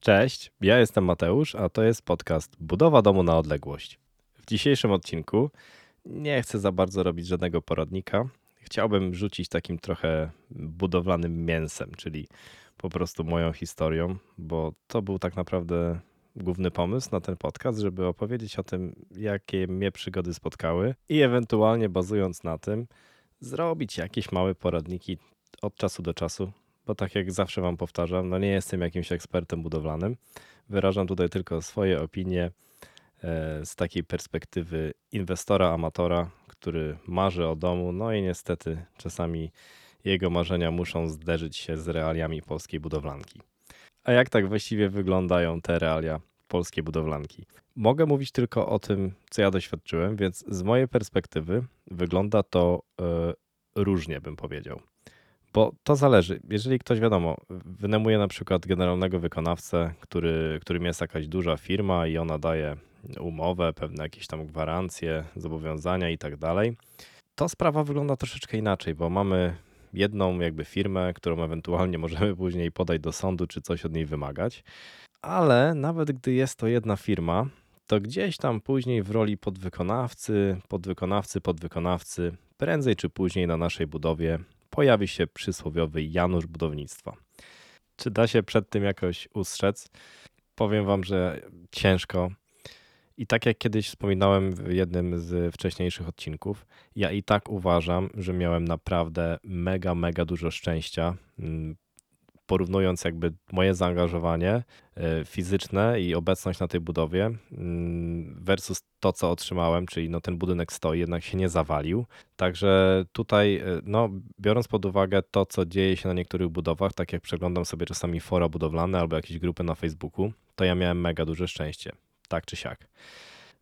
Cześć, ja jestem Mateusz, a to jest podcast Budowa domu na odległość. W dzisiejszym odcinku nie chcę za bardzo robić żadnego poradnika. Chciałbym rzucić takim trochę budowlanym mięsem, czyli po prostu moją historią, bo to był tak naprawdę główny pomysł na ten podcast, żeby opowiedzieć o tym, jakie mnie przygody spotkały i ewentualnie bazując na tym, zrobić jakieś małe poradniki od czasu do czasu, bo tak jak zawsze Wam powtarzam, no nie jestem jakimś ekspertem budowlanym. Wyrażam tutaj tylko swoje opinie e, z takiej perspektywy inwestora, amatora, który marzy o domu, no i niestety czasami jego marzenia muszą zderzyć się z realiami polskiej budowlanki. A jak tak właściwie wyglądają te realia polskiej budowlanki? Mogę mówić tylko o tym, co ja doświadczyłem, więc z mojej perspektywy wygląda to e, różnie, bym powiedział. Bo to zależy. Jeżeli ktoś, wiadomo, wynajmuje na przykład generalnego wykonawcę, który, którym jest jakaś duża firma i ona daje umowę, pewne jakieś tam gwarancje, zobowiązania i tak dalej, to sprawa wygląda troszeczkę inaczej, bo mamy jedną jakby firmę, którą ewentualnie możemy później podać do sądu, czy coś od niej wymagać. Ale nawet gdy jest to jedna firma, to gdzieś tam później w roli podwykonawcy, podwykonawcy, podwykonawcy, prędzej czy później na naszej budowie pojawi się przysłowiowy Janusz budownictwa. Czy da się przed tym jakoś ustrzec? Powiem wam, że ciężko. I tak jak kiedyś wspominałem w jednym z wcześniejszych odcinków, ja i tak uważam, że miałem naprawdę mega, mega dużo szczęścia mm, porównując jakby moje zaangażowanie e, fizyczne i obecność na tej budowie mm, versus to, co otrzymałem, czyli no ten budynek stoi, jednak się nie zawalił. Także tutaj, e, no, biorąc pod uwagę to, co dzieje się na niektórych budowach, tak jak przeglądam sobie czasami fora budowlane albo jakieś grupy na Facebooku, to ja miałem mega duże szczęście, tak czy siak.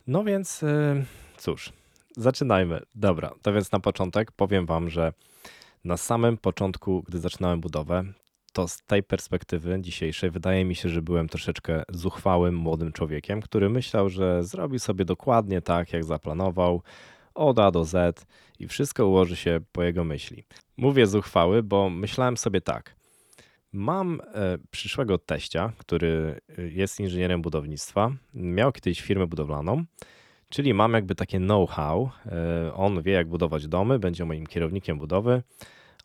No więc e, cóż, zaczynajmy. Dobra, to więc na początek powiem Wam, że na samym początku, gdy zaczynałem budowę, to z tej perspektywy dzisiejszej wydaje mi się, że byłem troszeczkę zuchwałym młodym człowiekiem, który myślał, że zrobi sobie dokładnie tak, jak zaplanował, od A do Z i wszystko ułoży się po jego myśli. Mówię zuchwały, bo myślałem sobie tak. Mam e, przyszłego teścia, który e, jest inżynierem budownictwa, miał kiedyś firmę budowlaną, czyli mam jakby takie know-how. E, on wie, jak budować domy, będzie moim kierownikiem budowy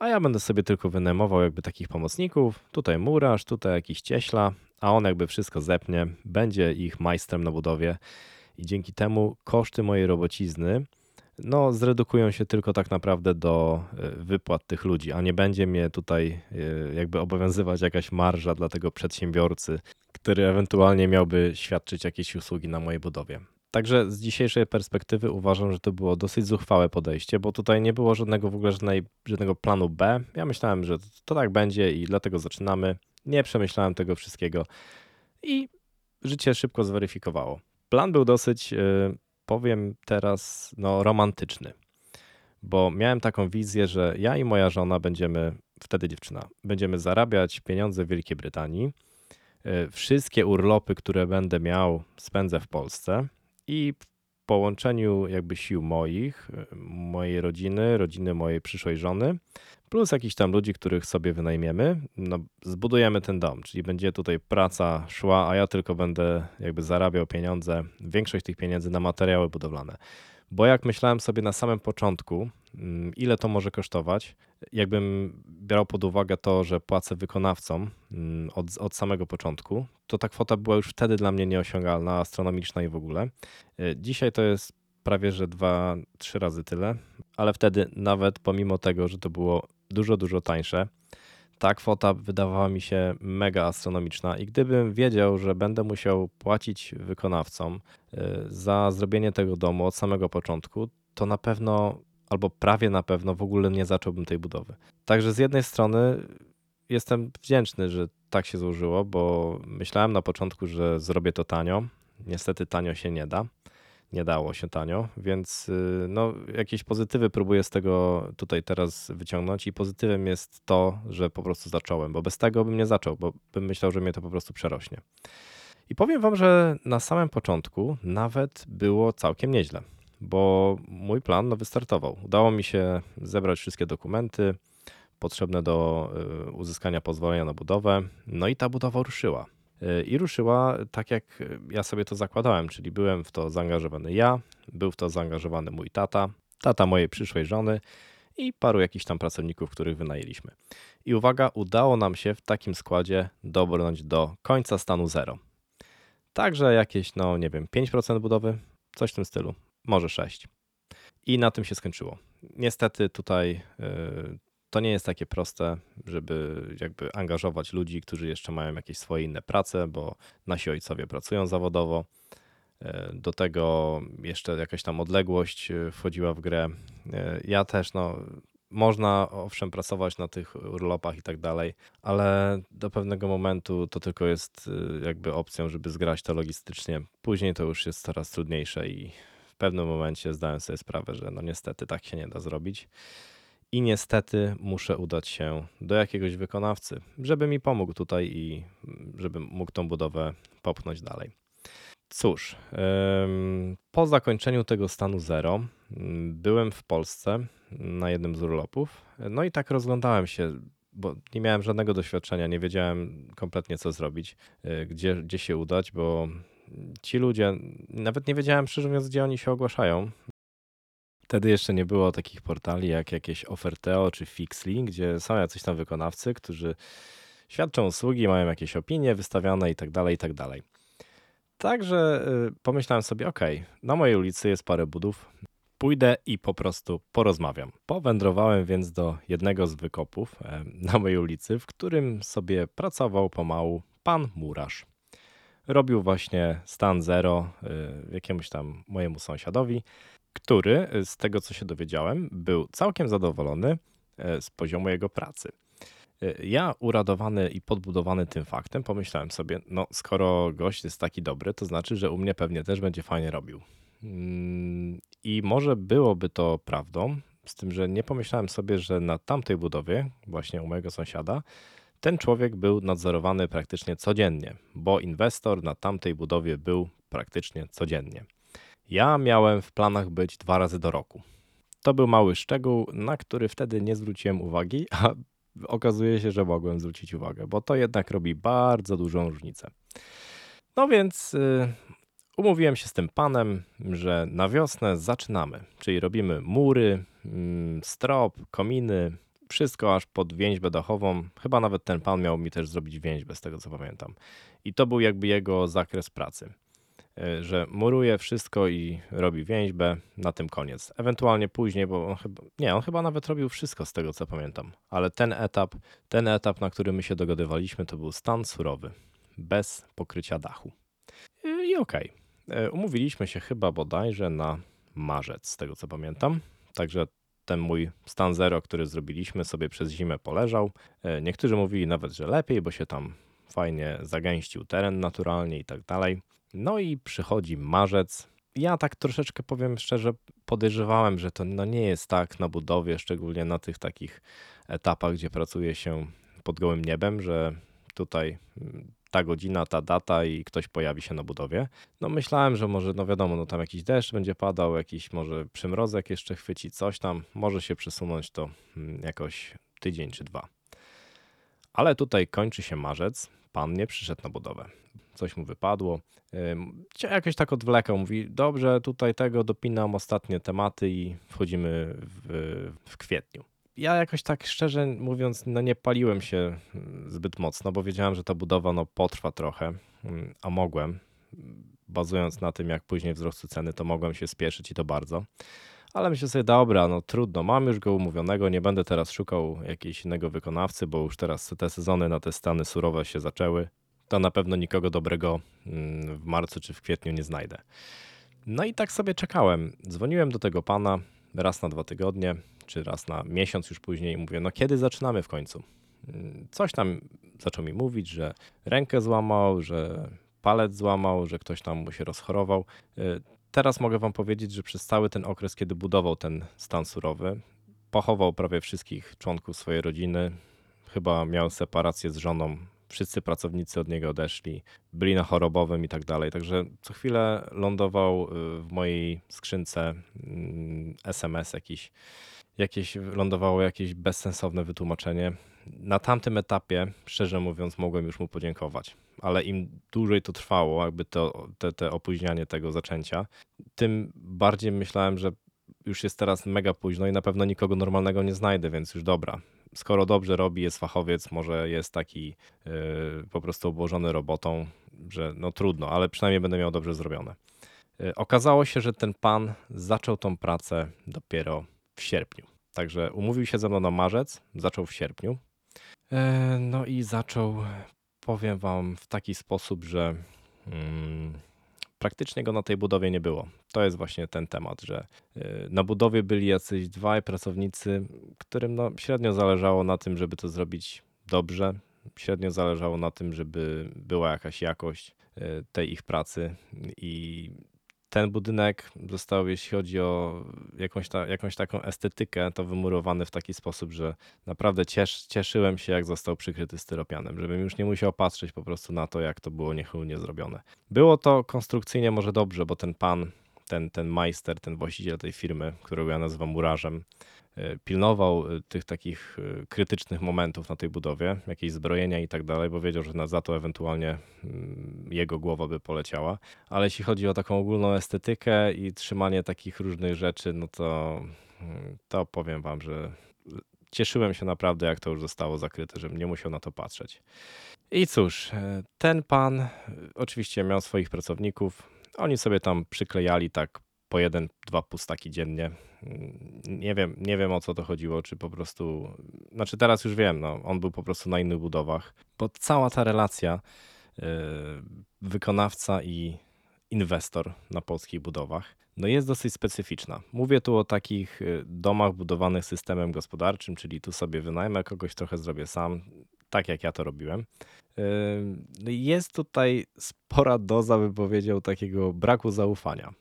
a ja będę sobie tylko wynajmował jakby takich pomocników. Tutaj murarz, tutaj jakiś cieśla, a on jakby wszystko zepnie, będzie ich majstrem na budowie i dzięki temu koszty mojej robocizny no, zredukują się tylko tak naprawdę do e, wypłat tych ludzi, a nie będzie mnie tutaj e, jakby obowiązywać jakaś marża dla tego przedsiębiorcy, który ewentualnie miałby świadczyć jakieś usługi na mojej budowie. Także z dzisiejszej perspektywy uważam, że to było dosyć zuchwałe podejście, bo tutaj nie było żadnego w ogóle żadnego planu B. Ja myślałem, że to tak będzie i dlatego zaczynamy. Nie przemyślałem tego wszystkiego i życie szybko zweryfikowało. Plan był dosyć, y, powiem teraz, no, romantyczny, bo miałem taką wizję, że ja i moja żona będziemy, wtedy dziewczyna, będziemy zarabiać pieniądze w Wielkiej Brytanii. Y, wszystkie urlopy, które będę miał, spędzę w Polsce i w połączeniu jakby sił moich, mojej rodziny, rodziny mojej przyszłej żony, plus jakichś tam ludzi, których sobie wynajmiemy, no, zbudujemy ten dom, czyli będzie tutaj praca szła, a ja tylko będę jakby zarabiał pieniądze, większość tych pieniędzy na materiały budowlane. Bo jak myślałem sobie na samym początku, ile to może kosztować, jakbym brał pod uwagę to, że płacę wykonawcom mm, od, od samego początku, to ta kwota była już wtedy dla mnie nieosiągalna, astronomiczna i w ogóle. E, dzisiaj to jest prawie że dwa, trzy razy tyle, ale wtedy nawet pomimo tego, że to było dużo, dużo tańsze, ta kwota wydawała mi się mega astronomiczna i gdybym wiedział, że będę musiał płacić wykonawcom y, za zrobienie tego domu od samego początku, to na pewno albo prawie na pewno w ogóle nie zacząłbym tej budowy. Także z jednej strony jestem wdzięczny, że tak się złożyło, bo myślałem na początku, że zrobię to tanio. Niestety tanio się nie da nie dało się tanio, więc y, no, jakieś pozytywy próbuję z tego tutaj teraz wyciągnąć i pozytywem jest to, że po prostu zacząłem, bo bez tego bym nie zaczął, bo bym myślał, że mnie to po prostu przerośnie. I powiem wam, że na samym początku nawet było całkiem nieźle, bo mój plan no, wystartował. Udało mi się zebrać wszystkie dokumenty potrzebne do y, uzyskania pozwolenia na budowę, no i ta budowa ruszyła. y, i ruszyła tak, jak ja sobie to zakładałem, czyli byłem w to zaangażowany ja, był w to zaangażowany mój tata, tata mojej przyszłej żony i paru jakichś tam pracowników, których wynajęliśmy. I uwaga, udało nam się w takim składzie dobrnąć do końca stanu zero. Także jakieś, no nie wiem, 5% budowy, coś w tym stylu, może 6%. I na tym się skończyło. Niestety tutaj y, to nie jest takie proste, żeby jakby angażować ludzi, którzy jeszcze mają jakieś swoje inne prace, bo nasi ojcowie pracują zawodowo. Y, do tego jeszcze jakaś tam odległość y, wchodziła w grę. Ja też, no, można owszem pracować na tych urlopach i tak dalej, ale do pewnego momentu to tylko jest jakby opcją, żeby zgrać to logistycznie. Później to już jest coraz trudniejsze i pewnym momencie zdałem sobie sprawę, że no niestety tak się nie da zrobić. I niestety muszę udać się do jakiegoś wykonawcy, żeby mi pomógł tutaj i żebym mógł tą budowę popchnąć dalej. Cóż, po zakończeniu tego stanu zero byłem w Polsce na jednym z urlopów. No i tak rozglądałem się, bo nie miałem żadnego doświadczenia, nie wiedziałem kompletnie co zrobić, e, gdzie, gdzie się udać, bo ci ludzie, nawet nie wiedziałem szczerze mówiąc, gdzie oni się ogłaszają. Wtedy jeszcze nie było takich portali jak jakieś Oferteo czy Fixly, gdzie są jacyś tam wykonawcy, którzy świadczą usługi, mają jakieś opinie wystawiane i tak dalej, i tak dalej. Także y, pomyślałem sobie, ok, na mojej ulicy jest parę budów, pójdę i po prostu porozmawiam. Powędrowałem więc do jednego z wykopów na mojej ulicy, w którym sobie pracował pomału pan murarz robił właśnie stan zero y, jakiemuś tam mojemu sąsiadowi, który y, z tego co się dowiedziałem, był całkiem zadowolony y, z poziomu jego pracy. Ja uradowany i podbudowany tym faktem pomyślałem sobie, no skoro gość jest taki dobry, to znaczy, że u mnie pewnie też będzie fajnie robił. Mm, I może byłoby to prawdą, z tym, że nie pomyślałem sobie, że na tamtej budowie, właśnie u mojego sąsiada, ten człowiek był nadzorowany praktycznie codziennie, bo inwestor na tamtej budowie był praktycznie codziennie. Ja miałem w planach być dwa razy do roku. To był mały szczegół, na który wtedy nie zwróciłem uwagi, a okazuje się, że mogłem zwrócić uwagę, bo to jednak robi bardzo dużą różnicę. No więc yy, umówiłem się z tym panem, że na wiosnę zaczynamy, czyli robimy mury, yy, strop, kominy, wszystko aż pod więźbę dachową. Chyba nawet ten pan miał mi też zrobić więźbę, z tego co pamiętam. I to był jakby jego zakres pracy. E, że muruje wszystko i robi więźbę, na tym koniec. Ewentualnie później, bo on chyba, nie, on chyba nawet robił wszystko z tego co pamiętam. Ale ten etap, ten etap, na który my się dogadywaliśmy, to był stan surowy, bez pokrycia dachu. I, i okej. Okay. E, umówiliśmy się chyba bodajże na marzec, z tego co pamiętam. Także ten mój stan zero, który zrobiliśmy, sobie przez zimę poleżał. E, niektórzy mówili nawet, że lepiej, bo się tam fajnie zagęścił teren naturalnie i tak dalej. No i przychodzi marzec. Ja tak troszeczkę powiem szczerze, podejrzewałem, że to no nie jest tak na budowie, szczególnie na tych takich etapach, gdzie pracuje się pod gołym niebem, że tutaj mm, ta godzina, ta data i ktoś pojawi się na budowie. No myślałem, że może, no wiadomo, no tam jakiś deszcz będzie padał, jakiś może przymrozek jeszcze chwyci, coś tam, może się przesunąć to mm, jakoś tydzień czy dwa. Ale tutaj kończy się marzec, pan nie przyszedł na budowę. Coś mu wypadło. Jakoś tak odwlekał, mówi, dobrze, tutaj tego dopinam ostatnie tematy i wchodzimy w, w kwietniu ja jakoś tak szczerze mówiąc, no nie paliłem się mm, zbyt mocno, bo wiedziałem, że ta budowa no, potrwa trochę, mm, a mogłem. Bazując na tym, jak później wzrosły ceny, to mogłem się spieszyć i to bardzo. Ale myślę sobie, dobra, no trudno, mam już go umówionego, nie będę teraz szukał jakiegoś innego wykonawcy, bo już teraz te sezony na te stany surowe się zaczęły. To na pewno nikogo dobrego mm, w marcu czy w kwietniu nie znajdę. No i tak sobie czekałem. Dzwoniłem do tego pana raz na dwa tygodnie czy raz na miesiąc już później mówię, no kiedy zaczynamy w końcu? Coś tam zaczął mi mówić, że rękę złamał, że palec złamał, że ktoś tam mu się rozchorował. Teraz mogę wam powiedzieć, że przez cały ten okres, kiedy budował ten stan surowy, pochował prawie wszystkich członków swojej rodziny. Chyba miał separację z żoną. Wszyscy pracownicy od niego odeszli, byli na chorobowym i tak dalej. Także co chwilę lądował y, w mojej skrzynce SMS mm, jakiś jakieś lądowało jakieś bezsensowne wytłumaczenie. Na tamtym etapie, szczerze mówiąc, mogłem już mu podziękować, ale im dłużej to trwało, jakby to, te, te opóźnianie tego zaczęcia, tym bardziej myślałem, że już jest teraz mega późno i na pewno nikogo normalnego nie znajdę, więc już dobra. Skoro dobrze robi, jest fachowiec, może jest taki yy, po prostu obłożony robotą, że no trudno, ale przynajmniej będę miał dobrze zrobione. Yy, okazało się, że ten pan zaczął tą pracę dopiero w sierpniu. Także umówił się ze mną na marzec, zaczął w sierpniu. Yy, no i zaczął, powiem wam, w taki sposób, że. Mm, praktycznie go na tej budowie nie było. To jest właśnie ten temat, że y, na budowie byli jacyś dwaj pracownicy, którym no średnio zależało na tym, żeby to zrobić dobrze. Średnio zależało na tym, żeby była jakaś jakość y, tej ich pracy i ten budynek został, jeśli chodzi o jakąś, ta, jakąś taką estetykę, to wymurowany w taki sposób, że naprawdę ciesz, cieszyłem się, jak został przykryty styropianem, żebym już nie musiał patrzeć po prostu na to, jak to było niechylnie zrobione. Było to konstrukcyjnie może dobrze, bo ten pan, ten, ten majster, ten właściciel tej firmy, którego ja nazywam murarzem, pilnował e, tych takich e, krytycznych momentów na tej budowie, jakieś zbrojenia i tak dalej, bo wiedział, że za to ewentualnie mm, jego głowa by poleciała. Ale jeśli chodzi o taką ogólną estetykę i trzymanie takich różnych rzeczy, no to, mm, to powiem wam, że cieszyłem się naprawdę, jak to już zostało zakryte, żebym nie musiał na to patrzeć. I cóż, ten pan oczywiście miał swoich pracowników. Oni sobie tam przyklejali tak po jeden, dwa pustaki dziennie. Nie wiem, nie wiem o co to chodziło, czy po prostu. Znaczy, teraz już wiem, no, on był po prostu na innych budowach, bo cała ta relacja yy, wykonawca i inwestor na polskich budowach no jest dosyć specyficzna. Mówię tu o takich y, domach budowanych systemem gospodarczym, czyli tu sobie wynajmę kogoś, trochę zrobię sam, tak jak ja to robiłem. Yy, jest tutaj spora doza, bym powiedział, takiego braku zaufania.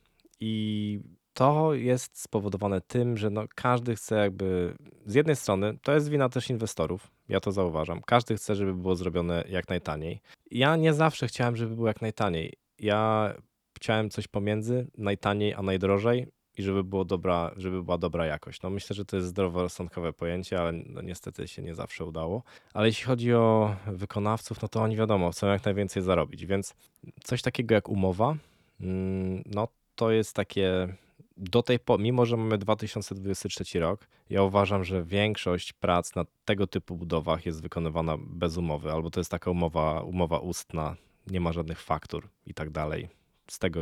I to jest spowodowane tym, że no każdy chce jakby, z jednej strony, to jest wina też inwestorów, ja to zauważam. Każdy chce, żeby było zrobione jak najtaniej. Ja nie zawsze chciałem, żeby było jak najtaniej. Ja chciałem coś pomiędzy najtaniej a najdrożej i żeby, było dobra, żeby była dobra jakość. No myślę, że to jest zdroworozsądkowe pojęcie, ale no niestety się nie zawsze udało. Ale jeśli chodzi o wykonawców, no to oni wiadomo, chcą jak najwięcej zarobić, więc coś takiego jak umowa, mm, no to jest takie do tej pory, mimo że mamy 2023 rok, ja uważam, że większość prac na tego typu budowach jest wykonywana bez umowy, albo to jest taka umowa, umowa ustna, nie ma żadnych faktur i tak dalej. Z tego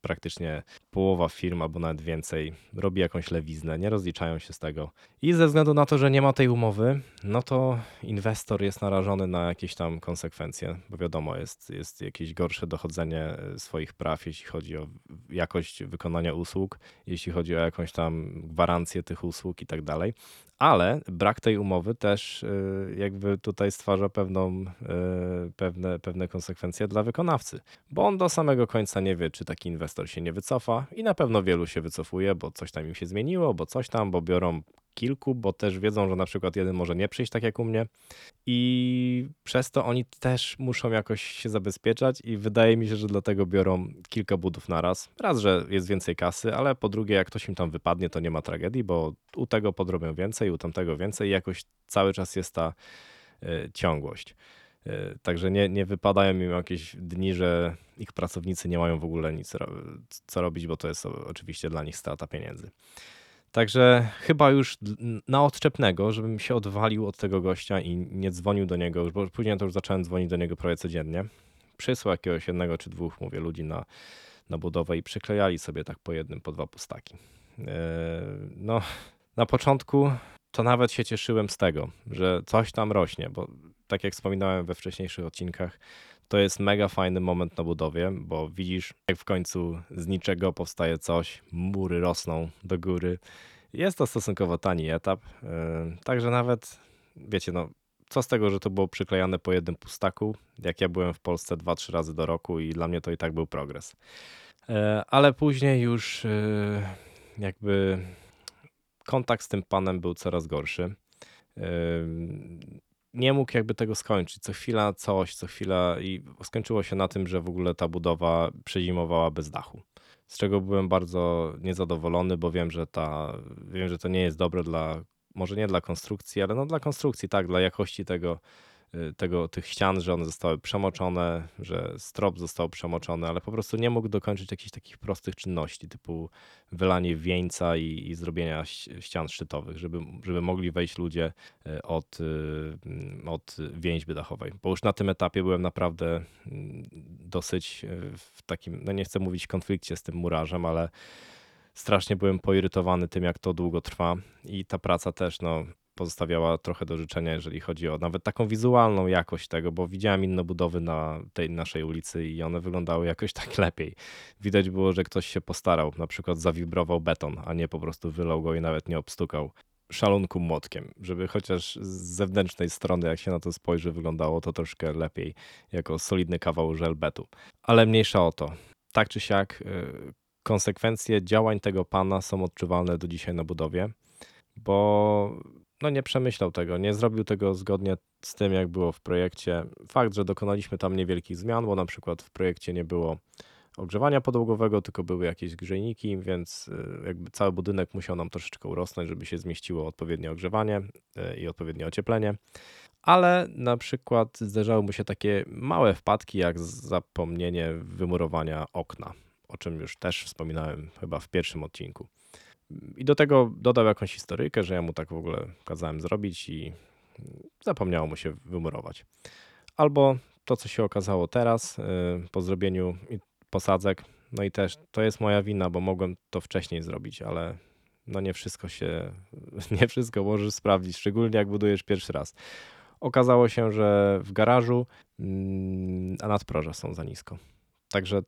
praktycznie połowa firm albo nawet więcej robi jakąś lewiznę, nie rozliczają się z tego. I ze względu na to, że nie ma tej umowy, no to inwestor jest narażony na jakieś tam konsekwencje, bo wiadomo, jest, jest jakieś gorsze dochodzenie e, swoich praw, jeśli chodzi o jakość wykonania usług, jeśli chodzi o jakąś tam gwarancję tych usług i tak dalej. Ale brak tej umowy też y, jakby tutaj stwarza pewną, y, pewne, pewne konsekwencje dla wykonawcy, bo on do samego końca nie wie, czy taki inwestor się nie wycofa i na pewno wielu się wycofuje, bo coś tam im się zmieniło, bo coś tam, bo biorą kilku, bo też wiedzą, że na przykład jeden może nie przyjść tak jak u mnie i przez to oni też muszą jakoś się zabezpieczać i wydaje mi się, że dlatego biorą kilka budów na raz. Raz, że jest więcej kasy, ale po drugie, jak ktoś im tam wypadnie, to nie ma tragedii, bo u tego podrobią więcej, u tamtego więcej i jakoś cały czas jest ta y, ciągłość. Y, także nie, nie wypadają im jakieś dni, że ich pracownicy nie mają w ogóle nic co robić, bo to jest oczywiście dla nich strata pieniędzy. Także chyba już na odczepnego, żebym się odwalił od tego gościa i nie dzwonił do niego, bo później to już zacząłem dzwonić do niego prawie codziennie. Przysłał jakiegoś jednego czy dwóch, mówię, ludzi na, na budowę i przyklejali sobie tak po jednym, po dwa pustaki. Yy, no, na początku to nawet się cieszyłem z tego, że coś tam rośnie, bo tak jak wspominałem we wcześniejszych odcinkach, to jest mega fajny moment na budowie, bo widzisz, jak w końcu z niczego powstaje coś, mury rosną do góry. Jest to stosunkowo tani etap, yy, także nawet, wiecie, no, co z tego, że to było przyklejane po jednym pustaku, jak ja byłem w Polsce 2-3 razy do roku i dla mnie to i tak był progres. Yy, ale później już yy, jakby kontakt z tym panem był coraz gorszy nie mógł jakby tego skończyć. Co chwila coś, co chwila i skończyło się na tym, że w ogóle ta budowa przezimowała bez dachu. Z czego byłem bardzo niezadowolony, bo wiem, że ta, wiem, że to nie jest dobre dla, może nie dla konstrukcji, ale no dla konstrukcji, tak, dla jakości tego, tego, tych ścian, że one zostały przemoczone, że strop został przemoczony, ale po prostu nie mógł dokończyć jakichś takich prostych czynności, typu wylanie wieńca i, i zrobienia ścian szczytowych, żeby, żeby mogli wejść ludzie y, od, y, od więźby dachowej. Bo już na tym etapie byłem naprawdę mm, dosyć w takim, no nie chcę mówić konflikcie z tym murarzem, ale strasznie byłem poirytowany tym, jak to długo trwa i ta praca też, no pozostawiała trochę do życzenia, jeżeli chodzi o nawet taką wizualną jakość tego, bo widziałem inne budowy na tej naszej ulicy i one wyglądały jakoś tak lepiej. Widać było, że ktoś się postarał, na przykład zawibrował beton, a nie po prostu wylał go i nawet nie obstukał szalunku młotkiem, żeby chociaż z zewnętrznej strony, jak się na to spojrzy, wyglądało to troszkę lepiej, jako solidny kawał żelbetu. Ale mniejsza o to. Tak czy siak, y, konsekwencje działań tego pana są odczuwalne do dzisiaj na budowie, bo no nie przemyślał tego, nie zrobił tego zgodnie z tym, jak było w projekcie. Fakt, że dokonaliśmy tam niewielkich zmian, bo na przykład w projekcie nie było ogrzewania podłogowego, tylko były jakieś grzejniki, więc y, jakby cały budynek musiał nam troszeczkę urosnąć, żeby się zmieściło odpowiednie ogrzewanie y, i odpowiednie ocieplenie. Ale na przykład zdarzały mu się takie małe wpadki, jak zapomnienie wymurowania okna, o czym już też wspominałem chyba w pierwszym odcinku. I do tego dodał jakąś historyjkę, że ja mu tak w ogóle kazałem zrobić i zapomniało mu się wymurować. Albo to, co się okazało teraz y, po zrobieniu posadzek, no i też to jest moja wina, bo mogłem to wcześniej zrobić, ale no nie wszystko się, nie wszystko możesz sprawdzić, szczególnie jak budujesz pierwszy raz. Okazało się, że w garażu mm, a nadproże są za nisko. Także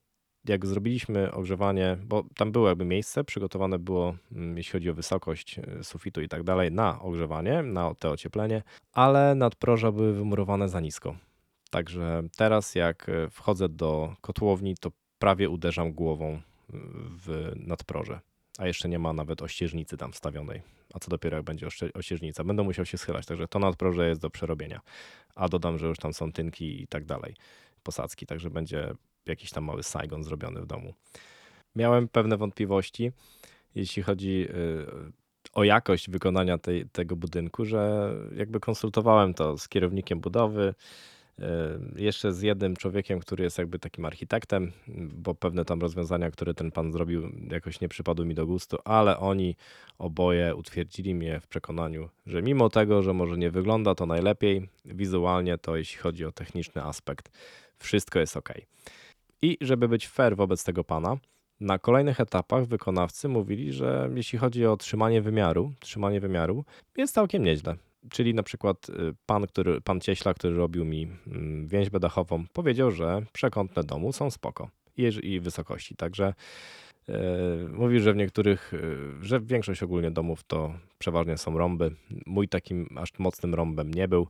jak zrobiliśmy ogrzewanie, bo tam było jakby miejsce, przygotowane było, mm, jeśli chodzi o wysokość e, sufitu i tak dalej, na ogrzewanie, na te ocieplenie, ale nadproża były wymurowane za nisko. Także teraz jak e, wchodzę do kotłowni, to prawie uderzam głową e, w nadproże. A jeszcze nie ma nawet ościeżnicy tam wstawionej. A co dopiero jak będzie ościeżnica? Będę musiał się schylać, także to nadproże jest do przerobienia. A dodam, że już tam są tynki i tak dalej, posadzki, także będzie jakiś tam mały Saigon zrobiony w domu. Miałem pewne wątpliwości, jeśli chodzi y, o jakość wykonania tej, tego budynku, że jakby konsultowałem to z kierownikiem budowy, y, jeszcze z jednym człowiekiem, który jest jakby takim architektem, bo pewne tam rozwiązania, które ten pan zrobił, jakoś nie przypadły mi do gustu, ale oni oboje utwierdzili mnie w przekonaniu, że mimo tego, że może nie wygląda to najlepiej, wizualnie to jeśli chodzi o techniczny aspekt, wszystko jest ok. I żeby być fair wobec tego pana, na kolejnych etapach wykonawcy mówili, że jeśli chodzi o trzymanie wymiaru, trzymanie wymiaru jest całkiem nieźle. Czyli na przykład y, pan, który, pan Cieśla, który robił mi mm, więźbę dachową, powiedział, że przekątne domu są spoko i, wysokości. Także yy, mówi, że w niektórych, yy, że większość ogólnie domów to przeważnie są rąby. Mój takim aż mocnym rąbem nie był,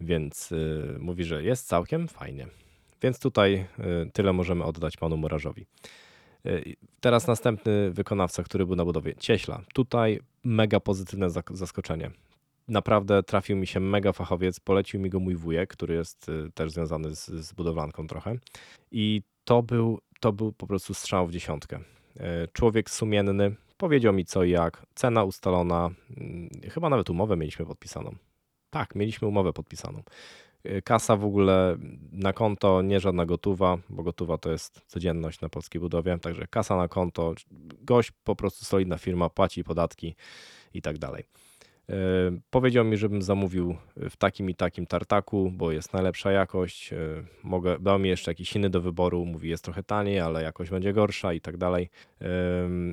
więc yy, mówi, że jest całkiem fajnie. Więc tutaj y, tyle możemy oddać panu Murażowi. Y, teraz następny wykonawca, który był na budowie, Cieśla. Tutaj mega pozytywne zaskoczenie. Naprawdę trafił mi się mega fachowiec, polecił mi go mój wujek, który jest y, też związany z, z budowlanką trochę. I to był, to był po prostu strzał w dziesiątkę. Człowiek sumienny, powiedział mi co i jak, cena ustalona, mm, chyba nawet umowę mieliśmy podpisaną. Tak, mieliśmy umowę podpisaną. Y, kasa w ogóle na konto, nie żadna gotowa, bo gotowa to jest codzienność na polskiej budowie, także kasa na konto, gość po prostu solidna firma, płaci podatki i tak dalej. Y, powiedział mi, żebym zamówił w takim i takim tartaku, bo jest najlepsza jakość. Y, mogę, dał mi jeszcze jakiś inny do wyboru. Mówi, jest trochę taniej, ale jakość będzie gorsza i tak dalej.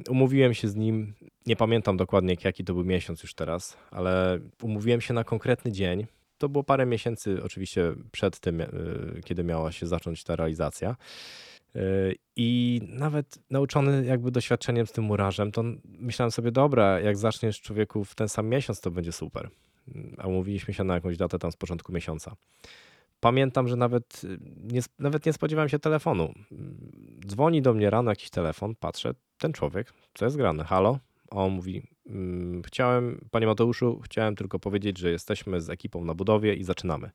Umówiłem się z nim. Nie pamiętam dokładnie, jaki to był miesiąc już teraz, ale umówiłem się na konkretny dzień to było parę miesięcy oczywiście przed tym, e, kiedy miała się zacząć ta realizacja. E, I nawet nauczony jakby doświadczeniem z tym murarzem, to myślałem sobie, dobra, jak zaczniesz człowieku w ten sam miesiąc, to będzie super. A umówiliśmy się na jakąś datę tam z początku miesiąca. Pamiętam, że nawet nie, nawet nie spodziewałem się telefonu. Dzwoni do mnie rano jakiś telefon, patrzę, ten człowiek, co jest grane? Halo? A on mówi, mm, chciałem, panie Mateuszu, chciałem tylko powiedzieć, że jesteśmy z ekipą na budowie i zaczynamy.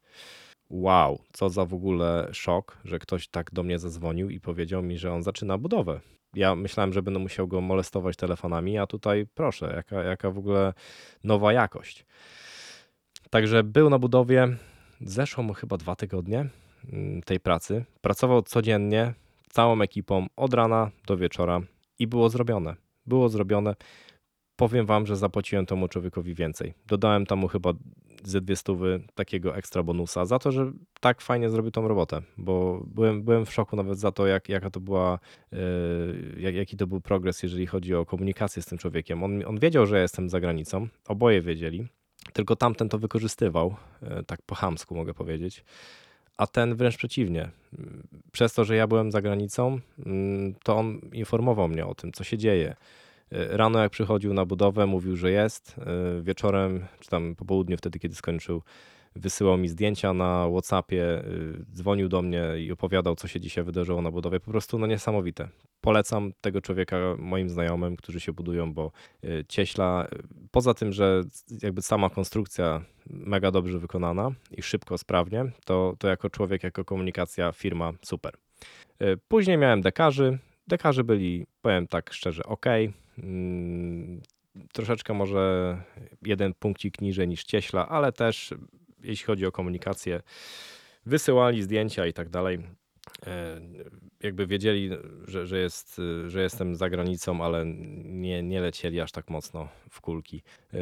Wow, co za w ogóle szok, że ktoś tak do mnie zadzwonił i powiedział mi, że on zaczyna budowę. Ja myślałem, że będę musiał go molestować telefonami, a tutaj proszę, jaka, jaka w ogóle nowa jakość. Także był na budowie, zeszło mu chyba dwa tygodnie mm, tej pracy. Pracował codziennie, całą ekipą, od rana do wieczora i było zrobione. Było zrobione. Powiem wam, że zapłaciłem temu człowiekowi więcej. Dodałem tam mu chyba ze dwie stówy takiego ekstra bonusa za to, że tak fajnie zrobił tą robotę, bo byłem, byłem w szoku nawet za to, jak, jaka to była, yy, jak, jaki to był progres, jeżeli chodzi o komunikację z tym człowiekiem. On, on wiedział, że ja jestem za granicą, oboje wiedzieli, tylko tamten to wykorzystywał, yy, tak po chamsku mogę powiedzieć, a ten wręcz przeciwnie. Przez to, że ja byłem za granicą, yy, to on informował mnie o tym, co się dzieje E, rano jak przychodził na budowę, mówił, że jest. E, wieczorem, czy tam po południu, wtedy kiedy skończył, wysyłał mi zdjęcia na Whatsappie, e, dzwonił do mnie i opowiadał, co się dzisiaj wydarzyło na budowie. Po prostu no niesamowite. Polecam tego człowieka moim znajomym, którzy się budują, bo cieśla, poza tym, że jakby sama konstrukcja mega dobrze wykonana i szybko, sprawnie, to, to jako człowiek, jako komunikacja, firma super. Później miałem dekarzy. Dekarzy byli, powiem tak szczerze, ok. Mm, troszeczkę może jeden punkcik niżej niż cieśla, ale też jeśli chodzi o komunikację, wysyłali zdjęcia i tak dalej. E, jakby wiedzieli, że, że, jest, że jestem za granicą, ale nie, nie lecieli aż tak mocno w kulki. E,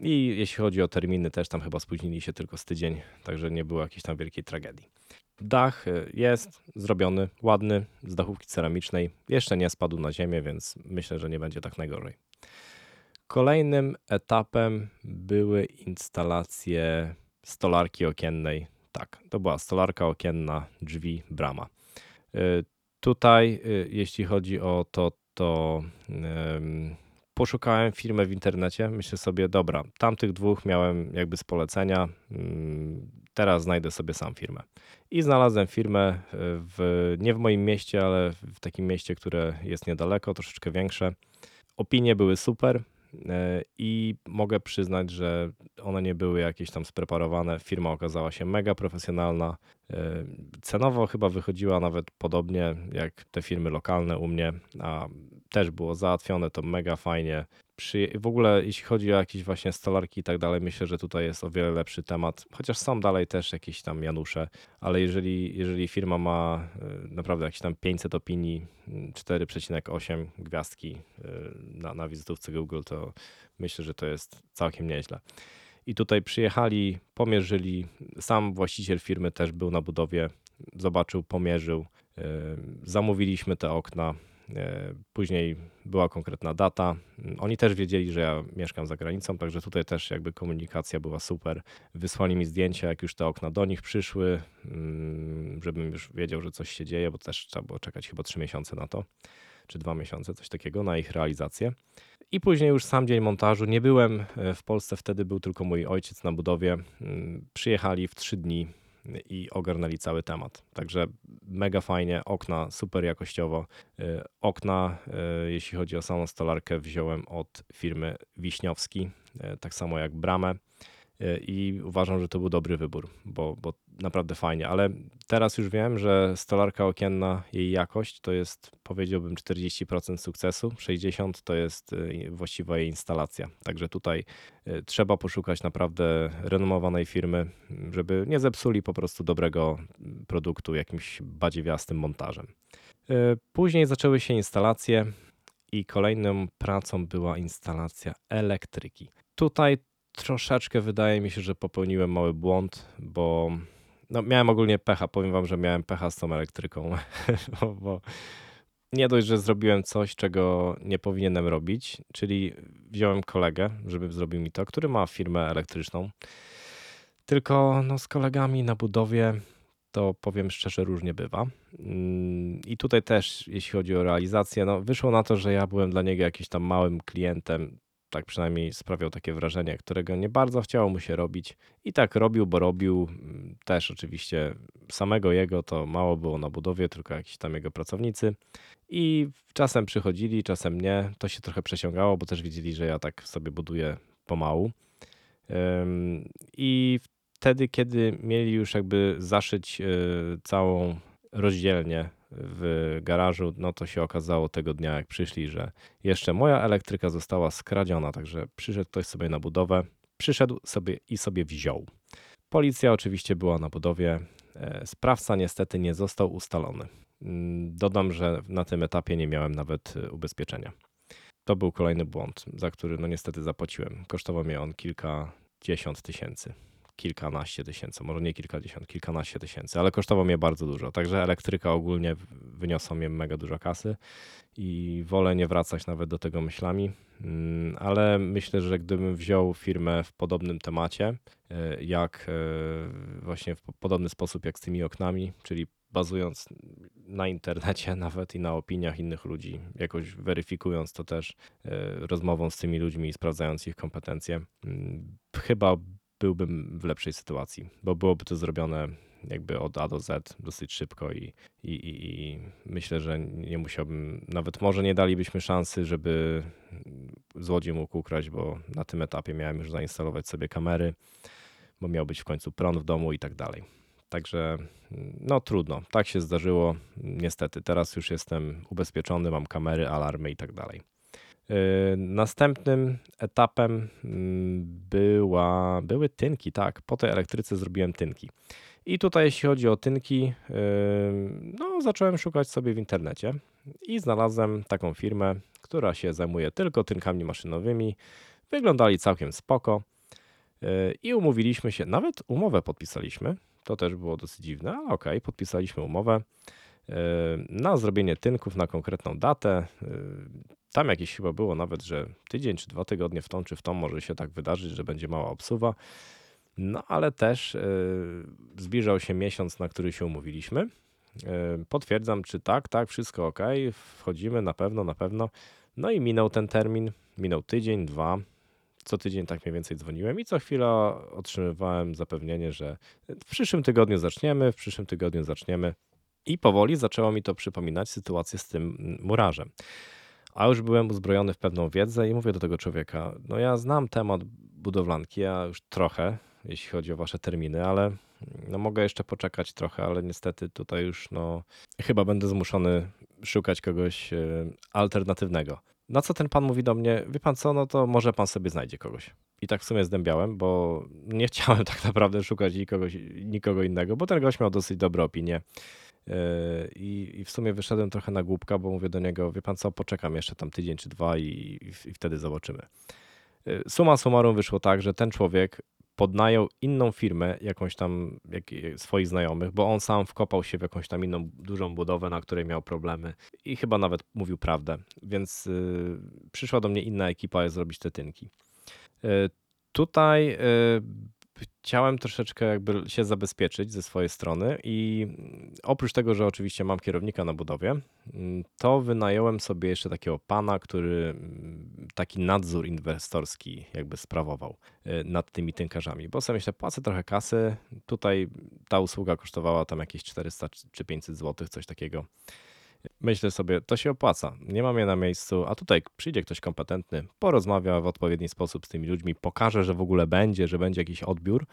I jeśli chodzi o terminy, też tam chyba spóźnili się tylko z tydzień, także nie było jakiejś tam wielkiej tragedii. Dach e, jest zrobiony, ładny, z dachówki ceramicznej. Jeszcze nie spadł na ziemię, więc myślę, że nie będzie tak najgorzej. Kolejnym etapem były instalacje stolarki okiennej. Tak, to była stolarka okienna, drzwi, brama. E, tutaj, e, jeśli chodzi o to, to poszukałem firmę w internecie. Myślę sobie, dobra, tamtych dwóch miałem jakby z polecenia. Mm, teraz znajdę sobie sam firmę. I znalazłem firmę e, w, nie w moim mieście, ale w takim mieście, które jest niedaleko, troszeczkę większe. Opinie były super i mogę przyznać, że one nie były jakieś tam spreparowane. Firma okazała się mega profesjonalna. E, cenowo chyba wychodziła nawet podobnie jak te firmy lokalne u mnie, a też było załatwione to mega fajnie w ogóle jeśli chodzi o jakieś właśnie stolarki i tak dalej, myślę, że tutaj jest o wiele lepszy temat, chociaż są dalej też jakieś tam Janusze, ale jeżeli, jeżeli firma ma e, naprawdę jakieś tam 500 opinii, 4,8 gwiazdki e, na, na wizytówce Google, to myślę, że to jest całkiem nieźle. I tutaj przyjechali, pomierzyli, sam właściciel firmy też był na budowie, zobaczył, pomierzył, e, zamówiliśmy te okna, później była konkretna data. Oni też wiedzieli, że ja mieszkam za granicą, także tutaj też jakby komunikacja była super. Wysłali mi zdjęcia, jak już te okna do nich przyszły, mm, żebym już wiedział, że coś się dzieje, bo też trzeba było czekać chyba trzy miesiące na to, czy dwa miesiące, coś takiego, na ich realizację. I później już sam dzień montażu. Nie byłem e, w Polsce wtedy, był tylko mój ojciec na budowie. Mm, przyjechali w trzy dni i ogarnęli cały temat. Także mega fajnie, okna super jakościowo. Y, okna, y, jeśli chodzi o samą stolarkę, wziąłem od firmy Wiśniowski, y, tak samo jak bramę i uważam, że to był dobry wybór, bo, bo naprawdę fajnie, ale teraz już wiem, że stolarka okienna, jej jakość to jest powiedziałbym 40% sukcesu, 60% to jest y, właściwa jej instalacja. Także tutaj y, trzeba poszukać naprawdę renomowanej firmy, żeby nie zepsuli po prostu dobrego produktu jakimś badziewiastym montażem. Y, później zaczęły się instalacje i kolejną pracą była instalacja elektryki. Tutaj troszeczkę wydaje mi się, że popełniłem mały błąd, bo no, miałem ogólnie pecha. Powiem wam, że miałem pecha z tą elektryką, bo, bo nie dość, że zrobiłem coś, czego nie powinienem robić, czyli wziąłem kolegę, żeby zrobił mi to, który ma firmę elektryczną. Tylko no, z kolegami na budowie to powiem szczerze, różnie bywa. Mm, I tutaj też, jeśli chodzi o realizację, no, wyszło na to, że ja byłem dla niego jakimś tam małym klientem tak przynajmniej sprawiał takie wrażenie, którego nie bardzo chciało mu się robić. I tak robił, bo robił. Też oczywiście samego jego to mało było na budowie, tylko jakiś tam jego pracownicy. I czasem przychodzili, czasem nie. To się trochę przeciągało, bo też widzieli, że ja tak sobie buduję pomału. I wtedy, kiedy mieli już jakby zaszyć e, całą rozdzielnię w garażu, no to się okazało tego dnia, jak przyszli, że jeszcze moja elektryka została skradziona, także przyszedł ktoś sobie na budowę, przyszedł sobie i sobie wziął. Policja oczywiście była na budowie. E, sprawca niestety nie został ustalony. Mm, dodam, że na tym etapie nie miałem nawet e, ubezpieczenia. To był kolejny błąd, za który no niestety zapłaciłem. Kosztował mnie on kilkadziesiąt tysięcy kilkanaście tysięcy, może nie kilkadziesiąt, kilkanaście tysięcy, ale kosztował mnie bardzo dużo. Także elektryka ogólnie wyniosła mnie mega dużo kasy i wolę nie wracać nawet do tego myślami, mm, ale myślę, że gdybym wziął firmę w podobnym temacie, e, jak e, właśnie w podobny sposób jak z tymi oknami, czyli bazując na internecie nawet i na opiniach innych ludzi, jakoś weryfikując to też e, rozmową z tymi ludźmi i sprawdzając ich kompetencje, mm, chyba byłbym w lepszej sytuacji, bo byłoby to zrobione jakby od A do Z dosyć szybko i, i, i, myślę, że nie musiałbym, nawet może nie dalibyśmy szansy, żeby złodziej mógł ukraść, bo na tym etapie miałem już zainstalować sobie kamery, bo miał być w końcu prąd w domu i tak dalej. Także no trudno, tak się zdarzyło. Niestety, teraz już jestem ubezpieczony, mam kamery, alarmy i tak dalej. Yy, następnym etapem mm, była, były tynki, tak. Po tej elektryce zrobiłem tynki. I tutaj, jeśli chodzi o tynki, yy, no, zacząłem szukać sobie w internecie i znalazłem taką firmę, która się zajmuje tylko tynkami maszynowymi. Wyglądali całkiem spoko yy, i umówiliśmy się, nawet umowę podpisaliśmy. To też było dosyć dziwne, ale okej, okay, podpisaliśmy umowę na zrobienie tynków na konkretną datę. Tam jakieś chyba było nawet, że tydzień czy dwa tygodnie w tą czy w tą może się tak wydarzyć, że będzie mała obsuwa. No ale też yy, zbliżał się miesiąc, na który się umówiliśmy. Yy, potwierdzam, czy tak, tak, wszystko ok, wchodzimy na pewno, na pewno. No i minął ten termin, minął tydzień, dwa. Co tydzień tak mniej więcej dzwoniłem i co chwila otrzymywałem zapewnienie, że w przyszłym tygodniu zaczniemy, w przyszłym tygodniu zaczniemy. I powoli zaczęło mi to przypominać sytuację z tym murarzem. A już byłem uzbrojony w pewną wiedzę i mówię do tego człowieka: No, ja znam temat budowlanki, ja już trochę, jeśli chodzi o wasze terminy, ale no, mogę jeszcze poczekać trochę, ale niestety tutaj już no, chyba będę zmuszony szukać kogoś e, alternatywnego. Na co ten pan mówi do mnie, wie pan co, no to może pan sobie znajdzie kogoś. I tak w sumie zdębiałem, bo nie chciałem tak naprawdę szukać nikogo, nikogo innego, bo ten gość miał dosyć dobre opinie. E, I, I, w sumie wyszedłem trochę na głupka, bo mówię do niego, wie pan co, poczekam jeszcze tam tydzień czy dwa i, i, i wtedy zobaczymy. E, suma summarum wyszło tak, że ten człowiek podnajął inną firmę, jakąś tam jak, swoich znajomych, bo on sam wkopał się w jakąś tam inną dużą budowę, na której miał problemy i chyba nawet mówił prawdę. Więc y, przyszła do mnie inna ekipa zrobić te tynki. Y, tutaj y, chciałem troszeczkę jakby się zabezpieczyć ze swojej strony i oprócz tego, że oczywiście mam kierownika na budowie, to wynająłem sobie jeszcze takiego pana, który taki nadzór inwestorski jakby sprawował e, nad tymi tynkarzami, bo sobie myślę, płacę trochę kasy, tutaj ta usługa kosztowała tam jakieś 400 czy 500 zł, coś takiego. Myślę sobie, to się opłaca. Nie mam je na miejscu, a tutaj przyjdzie ktoś kompetentny, porozmawia w odpowiedni sposób z tymi ludźmi, pokaże, że w ogóle będzie, że będzie jakiś odbiór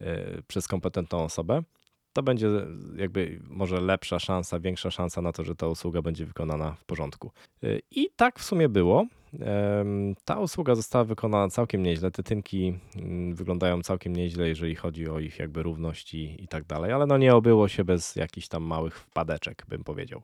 yy, przez kompetentną osobę. To będzie jakby może lepsza szansa, większa szansa na to, że ta usługa będzie wykonana w porządku. Yy, I tak w sumie było. Ta usługa została wykonana całkiem nieźle. Te tynki mm, wyglądają całkiem nieźle, jeżeli chodzi o ich jakby równość i, i tak dalej, ale no nie obyło się bez jakichś tam małych wpadeczek, bym powiedział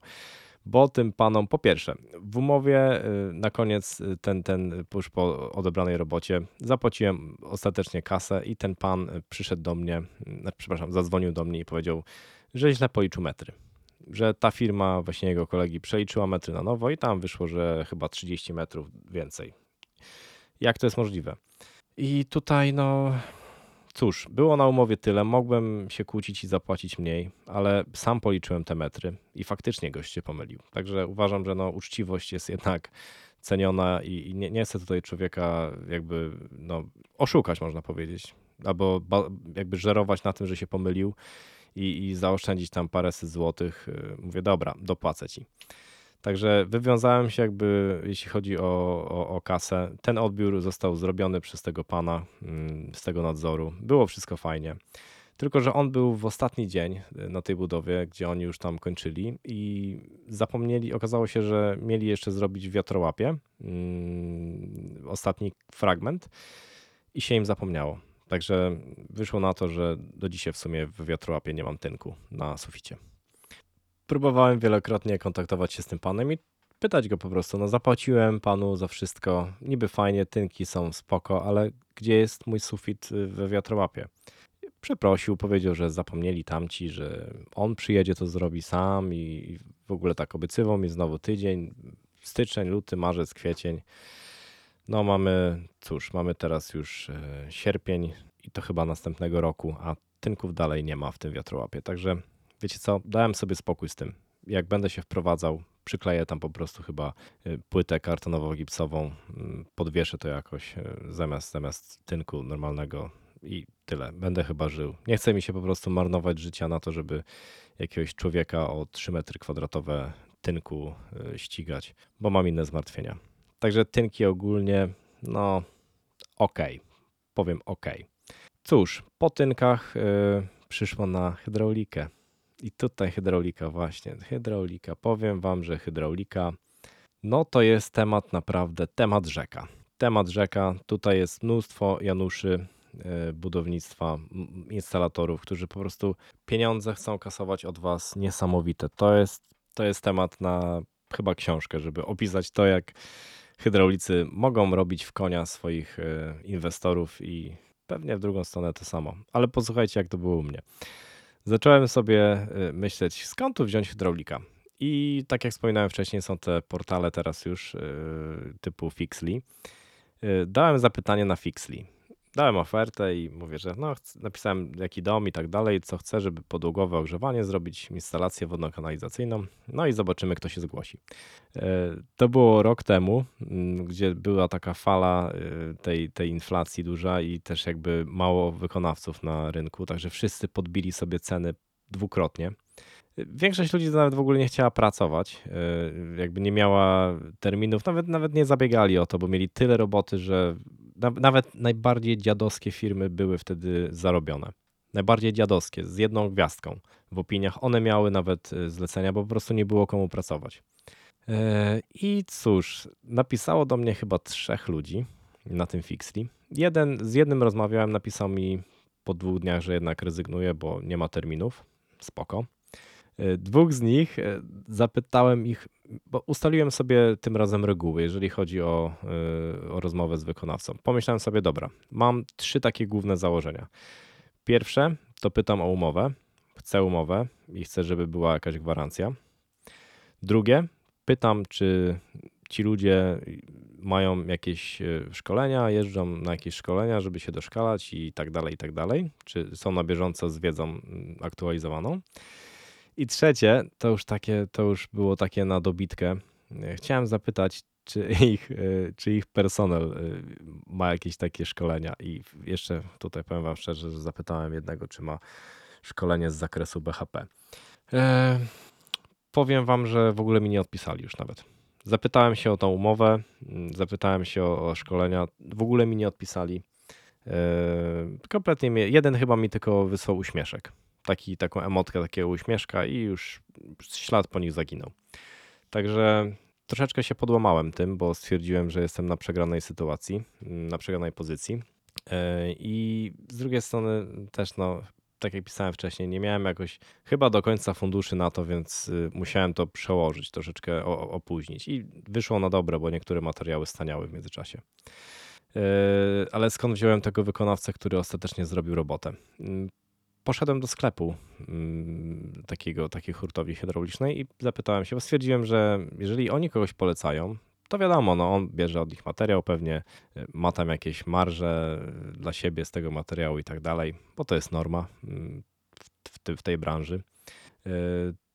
bo tym panom po pierwsze w umowie y, na koniec y, ten, ten już po odebranej robocie zapłaciłem ostatecznie kasę i ten pan y, przyszedł do mnie, znaczy, przepraszam, zadzwonił do mnie i powiedział, że źle policzył metry. Że ta firma, właśnie jego kolegi, przeliczyła metry na nowo i tam wyszło, że chyba 30 metrów więcej. Jak to jest możliwe? I tutaj no Cóż, było na umowie tyle, mogłem się kłócić i zapłacić mniej, ale sam policzyłem te metry i faktycznie gość się pomylił. Także uważam, że no, uczciwość jest jednak ceniona i, nie, nie chcę tutaj człowieka jakby no, oszukać, można powiedzieć, albo jakby żerować na tym, że się pomylił i, i zaoszczędzić tam paręset złotych. Y, mówię, dobra, dopłacę ci. Także wywiązałem się jakby, jeśli chodzi o, o, o, kasę. Ten odbiór został zrobiony przez tego pana mm, z tego nadzoru. Było wszystko fajnie. Tylko, że on był w ostatni dzień y, na tej budowie, gdzie oni już tam kończyli i zapomnieli, okazało się, że mieli jeszcze zrobić wiatrołapie, mm, ostatni fragment i się im zapomniało. Także wyszło na to, że do dzisiaj w sumie w wiatrołapie nie mam tynku na suficie. Próbowałem wielokrotnie kontaktować się z tym panem i pytać go po prostu. No zapłaciłem panu za wszystko. Niby fajnie, tynki są spoko, ale gdzie jest mój sufit we wiatrołapie? Przeprosił, powiedział, że zapomnieli tamci, że on przyjedzie, to zrobi sam i w ogóle tak obiecywał mi znowu tydzień, styczeń, luty, marzec, kwiecień. No mamy, cóż, mamy teraz już e, sierpień i to chyba następnego roku, a tynków dalej nie ma w tym wiatrołapie. Także wiecie co, dałem sobie spokój z tym. Jak będę się wprowadzał, przykleję tam po prostu chyba e, płytę kartonowo-gipsową, mm, podwieszę to jakoś e, zamiast, zamiast tynku normalnego i tyle. Będę chyba żył. Nie chce mi się po prostu marnować życia na to, żeby jakiegoś człowieka o 3 metry kwadratowe tynku ścigać, bo mam inne zmartwienia. Także tynki ogólnie, no ok, powiem ok. Cóż, po tynkach yy, przyszło na hydraulikę. I tutaj hydraulika właśnie, hydraulika. Powiem wam, że hydraulika, no to jest temat naprawdę, temat rzeka. Temat rzeka, tutaj jest mnóstwo Januszy, y, budownictwa, instalatorów, którzy po prostu pieniądze chcą kasować od was niesamowite. To jest, to jest temat na chyba książkę, żeby opisać to, jak hydraulicy mogą robić w konia swoich e, inwestorów i pewnie w drugą stronę to samo. Ale posłuchajcie, jak to było u mnie. Zacząłem sobie e, myśleć, skąd tu wziąć hydraulika. I tak jak wspominałem wcześniej, są te portale teraz już e, typu Fixly. Dałem zapytanie na Fixly dałem ofertę i mówię, że no, napisałem jaki dom i tak dalej, co chcę, żeby podłogowe ogrzewanie zrobić, instalację wodno-kanalizacyjną, no i zobaczymy, kto się zgłosi. E, to było rok temu, mm, gdzie była taka fala e, tej, tej inflacji duża i też jakby mało wykonawców na rynku, także wszyscy podbili sobie ceny dwukrotnie. Większość ludzi nawet w ogóle nie chciała pracować, e, jakby nie miała terminów, nawet, nawet nie zabiegali o to, bo mieli tyle roboty, że nawet najbardziej dziadowskie firmy były wtedy zarobione. Najbardziej dziadowskie, z jedną gwiazdką w opiniach. One miały nawet e, zlecenia, bo po prostu nie było komu pracować. E, I cóż, napisało do mnie chyba trzech ludzi na tym Fixli. Jeden, z jednym rozmawiałem, napisał mi po dwóch dniach, że jednak rezygnuje, bo nie ma terminów. Spoko. E, dwóch z nich zapytałem ich bo ustaliłem sobie tym razem reguły, jeżeli chodzi o, y, o rozmowę z wykonawcą. Pomyślałem sobie, dobra, mam trzy takie główne założenia. Pierwsze to pytam o umowę. Chcę umowę i chcę, żeby była jakaś gwarancja. Drugie, pytam, czy ci ludzie mają jakieś szkolenia, jeżdżą na jakieś szkolenia, żeby się doszkalać i tak dalej, i tak dalej. Czy są na bieżąco z wiedzą mm, aktualizowaną. I trzecie, to już takie, to już było takie na dobitkę. Chciałem zapytać, czy ich, e, czy ich personel e, ma jakieś takie szkolenia. I jeszcze tutaj powiem Wam szczerze, że zapytałem jednego, czy ma szkolenie z zakresu BHP. E, powiem Wam, że w ogóle mi nie odpisali już nawet. Zapytałem się o tą umowę, zapytałem się o, o szkolenia, w ogóle mi nie odpisali. E, kompletnie jeden chyba mi tylko wysłał uśmieszek taki, taką emotkę, takiego uśmieszka i już ślad po nich zaginął. Także troszeczkę się podłamałem tym, bo stwierdziłem, że jestem na przegranej sytuacji, na przegranej pozycji. E, I z drugiej strony też, no, tak jak pisałem wcześniej, nie miałem jakoś chyba do końca funduszy na to, więc y, musiałem to przełożyć, troszeczkę opóźnić. I wyszło na dobre, bo niektóre materiały staniały w międzyczasie. E, ale skąd wziąłem tego wykonawcę, który ostatecznie zrobił robotę? Poszedłem do sklepu mm, takiego, takiej hurtowni hydraulicznej i zapytałem się, bo stwierdziłem, że jeżeli oni kogoś polecają, to wiadomo, no on bierze od nich materiał, pewnie y, ma tam jakieś marże dla siebie z tego materiału i tak dalej, bo to jest norma mm, w, w tej branży. Y,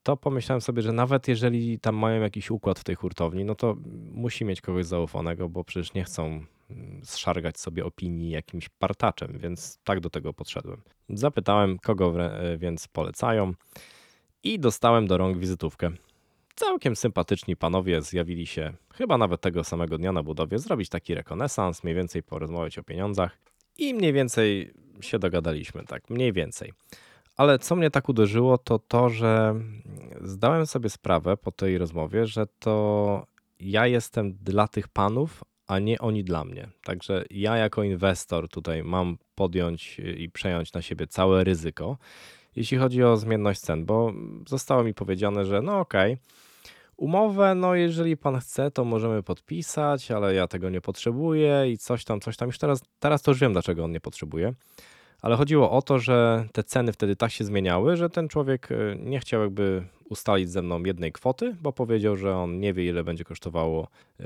to pomyślałem sobie, że nawet jeżeli tam mają jakiś układ w tej hurtowni, no to musi mieć kogoś zaufanego, bo przecież nie chcą zszargać sobie opinii jakimś partaczem, więc tak do tego podszedłem. Zapytałem, kogo więc polecają i dostałem do rąk wizytówkę. Całkiem sympatyczni panowie zjawili się chyba nawet tego samego dnia na budowie, zrobić taki rekonesans, mniej więcej porozmawiać o pieniądzach i mniej więcej się dogadaliśmy, tak, mniej więcej. Ale co mnie tak uderzyło, to to, że zdałem sobie sprawę po tej rozmowie, że to ja jestem dla tych panów, a nie oni dla mnie. Także ja jako inwestor tutaj mam podjąć i przejąć na siebie całe ryzyko, jeśli chodzi o zmienność cen, bo zostało mi powiedziane, że no okej, okay, umowę, no jeżeli pan chce, to możemy podpisać, ale ja tego nie potrzebuję i coś tam, coś tam. Już teraz, teraz to już wiem, dlaczego on nie potrzebuje. Ale chodziło o to, że te ceny wtedy tak się zmieniały, że ten człowiek e, nie chciał jakby ustalić ze mną jednej kwoty, bo powiedział, że on nie wie, ile będzie kosztowało e,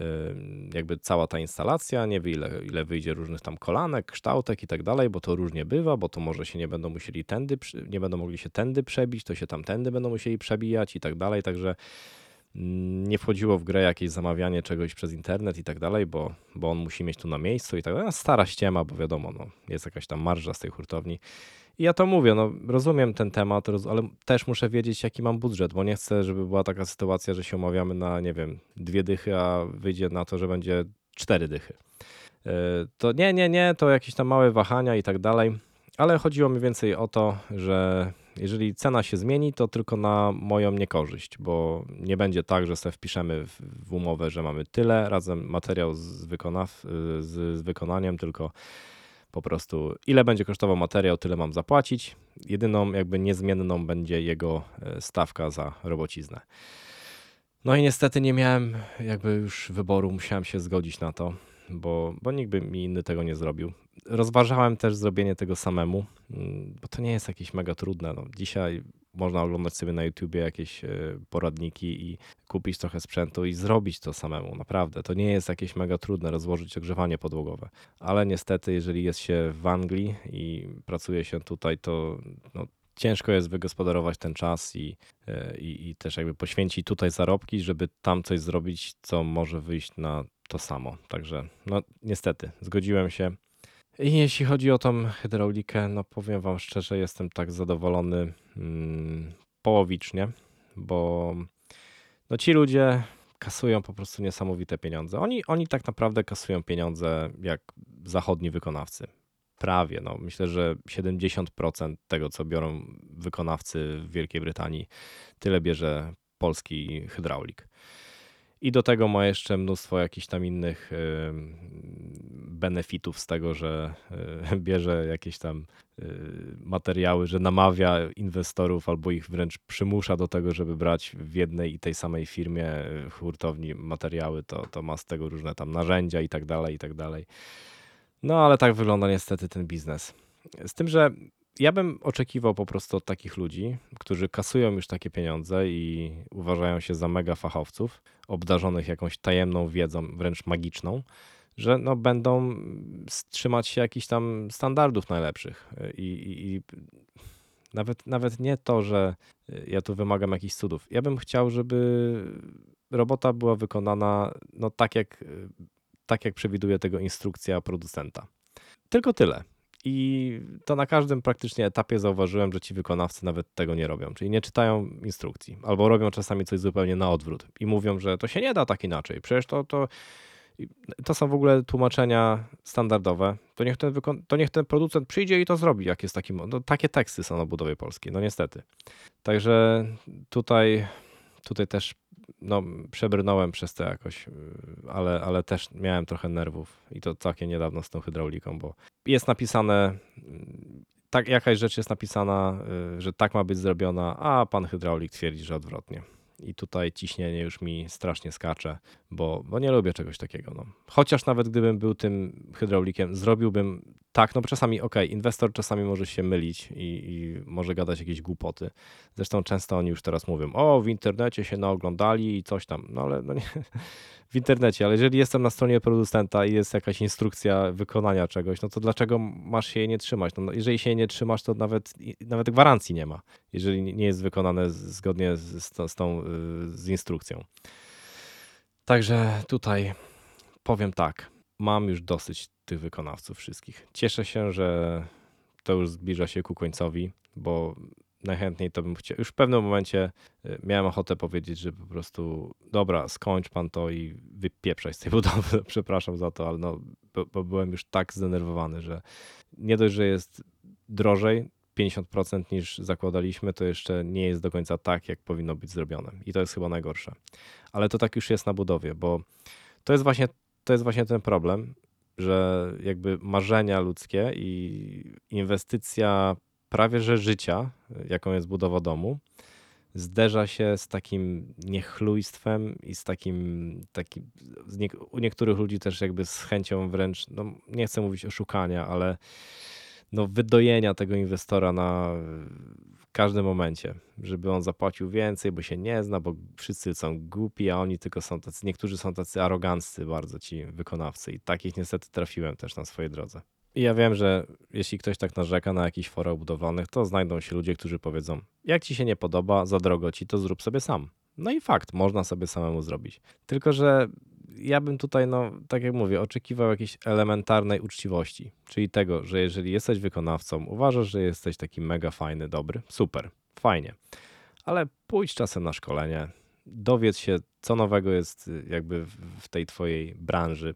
jakby cała ta instalacja, nie wie, ile, ile wyjdzie różnych tam kolanek, kształtek i tak dalej, bo to różnie bywa, bo to może się nie będą musieli tędy, nie będą mogli się tędy przebić, to się tam tędy będą musieli przebijać i tak dalej, także nie wchodziło w grę jakieś zamawianie czegoś przez internet i tak dalej, bo, bo on musi mieć tu na miejscu i tak dalej. No, stara ściema, bo wiadomo, no, jest jakaś tam marża z tej hurtowni. I ja to mówię, no rozumiem ten temat, ale też muszę wiedzieć, jaki mam budżet, bo nie chcę, żeby była taka sytuacja, że się umawiamy na, nie wiem, dwie dychy, a wyjdzie na to, że będzie cztery dychy. E, to nie, nie, nie, to jakieś tam małe wahania i tak dalej, ale chodziło mi więcej o to, że jeżeli cena się zmieni, to tylko na moją niekorzyść, bo nie będzie tak, że sobie wpiszemy w, umowę, że mamy tyle razem materiał z, z, z wykonaniem, tylko po prostu ile będzie kosztował materiał, tyle mam zapłacić. Jedyną jakby niezmienną będzie jego e, stawka za robociznę. No i niestety nie miałem jakby już wyboru, musiałem się zgodzić na to, bo, bo nikt by mi inny tego nie zrobił. Rozważałem też zrobienie tego samemu, mm, bo to nie jest jakieś mega trudne. No, dzisiaj można oglądać sobie na YouTubie jakieś e, poradniki i kupić trochę sprzętu i zrobić to samemu. Naprawdę, to nie jest jakieś mega trudne rozłożyć ogrzewanie podłogowe. Ale niestety, jeżeli jest się w Anglii i pracuje się tutaj, to no, ciężko jest wygospodarować ten czas i, e, i, i, też jakby poświęcić tutaj zarobki, żeby tam coś zrobić, co może wyjść na to samo. Także no niestety, zgodziłem się. I jeśli chodzi o tą hydraulikę, no powiem Wam szczerze, jestem tak zadowolony mm, połowicznie, bo no ci ludzie kasują po prostu niesamowite pieniądze. Oni, oni tak naprawdę kasują pieniądze jak zachodni wykonawcy. Prawie, no myślę, że 70% tego, co biorą wykonawcy w Wielkiej Brytanii, tyle bierze polski hydraulik. I do tego ma jeszcze mnóstwo jakichś tam innych benefitów z tego, że e, bierze jakieś tam e, materiały, że namawia inwestorów albo ich wręcz przymusza do tego, żeby brać w jednej i tej samej firmie e, hurtowni materiały, to, to ma z tego różne tam narzędzia i tak dalej, i tak dalej. No ale tak wygląda niestety ten biznes. Z tym, że ja bym oczekiwał po prostu od takich ludzi, którzy kasują już takie pieniądze i uważają się za mega fachowców, obdarzonych jakąś tajemną wiedzą, wręcz magiczną, że no będą trzymać się jakichś tam standardów najlepszych. I, i, i nawet, nawet nie to, że ja tu wymagam jakichś cudów. Ja bym chciał, żeby robota była wykonana no, tak, jak, tak, jak przewiduje tego instrukcja producenta. Tylko tyle. I to na każdym praktycznie etapie zauważyłem, że ci wykonawcy nawet tego nie robią, czyli nie czytają instrukcji, albo robią czasami coś zupełnie na odwrót i mówią, że to się nie da tak inaczej. Przecież to, to, to są w ogóle tłumaczenia standardowe. To niech, ten to niech ten producent przyjdzie i to zrobi, jak jest taki. No, takie teksty są na budowie polskiej, no niestety. Także tutaj, tutaj też no, przebrnąłem przez to jakoś, y, ale, ale też miałem trochę nerwów i to takie niedawno z tą hydrauliką, bo jest napisane, y, tak, jakaś rzecz jest napisana, y, że tak ma być zrobiona, a pan hydraulik twierdzi, że odwrotnie i tutaj ciśnienie już mi strasznie skacze, bo, bo nie lubię czegoś takiego. No. Chociaż nawet gdybym był tym hydraulikiem, zrobiłbym tak, no bo czasami, okej, okay, inwestor czasami może się mylić i, i, może gadać jakieś głupoty. Zresztą często oni już teraz mówią, o, w internecie się naoglądali i coś tam, no ale no nie, w internecie, ale jeżeli jestem na stronie producenta i jest jakaś instrukcja wykonania czegoś, no to dlaczego masz się jej nie trzymać? No, jeżeli się jej nie trzymasz, to nawet, nawet gwarancji nie ma, jeżeli nie jest wykonane zgodnie z, z, z tą y, z instrukcją. Także tutaj powiem tak, mam już dosyć tych wykonawców wszystkich. Cieszę się, że to już zbliża się ku końcowi, bo najchętniej to bym chciał. Już w pewnym momencie y, miałem ochotę powiedzieć, że po prostu dobra, skończ pan to i wypieprzaj z tej budowy. Przepraszam za to, ale no, bo, bo byłem już tak zdenerwowany, że nie dość, że jest drożej, 50% niż zakładaliśmy, to jeszcze nie jest do końca tak, jak powinno być zrobione. I to jest chyba najgorsze. Ale to tak już jest na budowie, bo to jest właśnie, to jest właśnie ten problem, że jakby marzenia ludzkie i inwestycja prawie że życia, jaką jest budowa domu, zderza się z takim niechlujstwem i z takim, takim z nie, u niektórych ludzi też jakby z chęcią wręcz, no nie chcę mówić oszukania, ale no wydojenia tego inwestora na każdym momencie, żeby on zapłacił więcej, bo się nie zna, bo wszyscy są głupi, a oni tylko są tacy, niektórzy są tacy aroganccy bardzo ci wykonawcy i takich niestety trafiłem też na swojej drodze. I ja wiem, że jeśli ktoś tak narzeka na jakichś forach budowlanych, to znajdą się ludzie, którzy powiedzą: Jak ci się nie podoba, za drogo ci, to zrób sobie sam. No i fakt, można sobie samemu zrobić. Tylko, że ja bym tutaj, no, tak jak mówię, oczekiwał jakiejś elementarnej uczciwości, czyli tego, że jeżeli jesteś wykonawcą, uważasz, że jesteś taki mega fajny, dobry, super, fajnie, ale pójdź czasem na szkolenie, dowiedz się, co nowego jest y, jakby w tej twojej branży,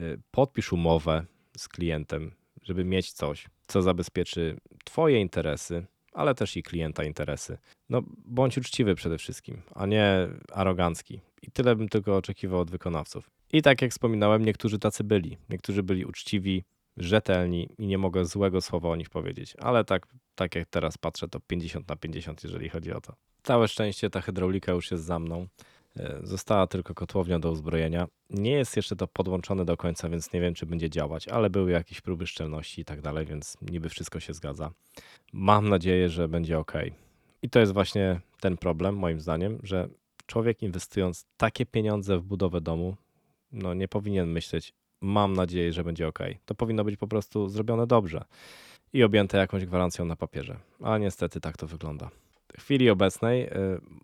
y, podpisz umowę z klientem, żeby mieć coś, co zabezpieczy twoje interesy, ale też i klienta interesy. No, bądź uczciwy przede wszystkim, a nie arogancki. I tyle bym tylko oczekiwał od wykonawców. I tak jak wspominałem, niektórzy tacy byli. Niektórzy byli uczciwi, rzetelni i nie mogę złego słowa o nich powiedzieć. Ale tak, tak jak teraz patrzę, to 50 na 50, jeżeli chodzi o to. Całe szczęście ta hydraulika już jest za mną. E, została tylko kotłownia do uzbrojenia. Nie jest jeszcze to podłączone do końca, więc nie wiem, czy będzie działać, ale były jakieś próby szczelności i tak dalej, więc niby wszystko się zgadza. Mam nadzieję, że będzie ok. I to jest właśnie ten problem, moim zdaniem, że człowiek inwestując takie pieniądze w budowę domu, no nie powinien myśleć, mam nadzieję, że będzie ok. To powinno być po prostu zrobione dobrze i objęte jakąś gwarancją na papierze. Ale niestety tak to wygląda. W chwili obecnej y,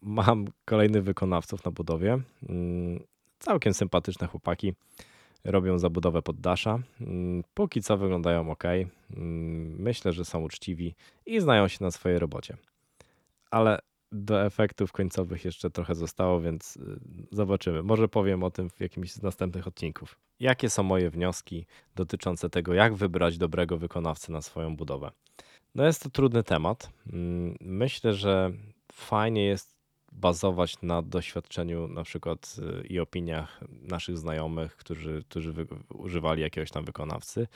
mam kolejnych wykonawców na budowie. Mm, całkiem sympatyczne chłopaki. Robią zabudowę poddasza. Mm, póki co wyglądają ok. Mm, myślę, że są uczciwi i znają się na swojej robocie. Ale do efektów końcowych jeszcze trochę zostało, więc y, zobaczymy. Może powiem o tym w jakimś z następnych odcinków. Jakie są moje wnioski dotyczące tego, jak wybrać dobrego wykonawcę na swoją budowę? No jest to trudny temat. Mm, myślę, że fajnie jest bazować na doświadczeniu na przykład y, i opiniach naszych znajomych, którzy, którzy używali jakiegoś tam wykonawcy,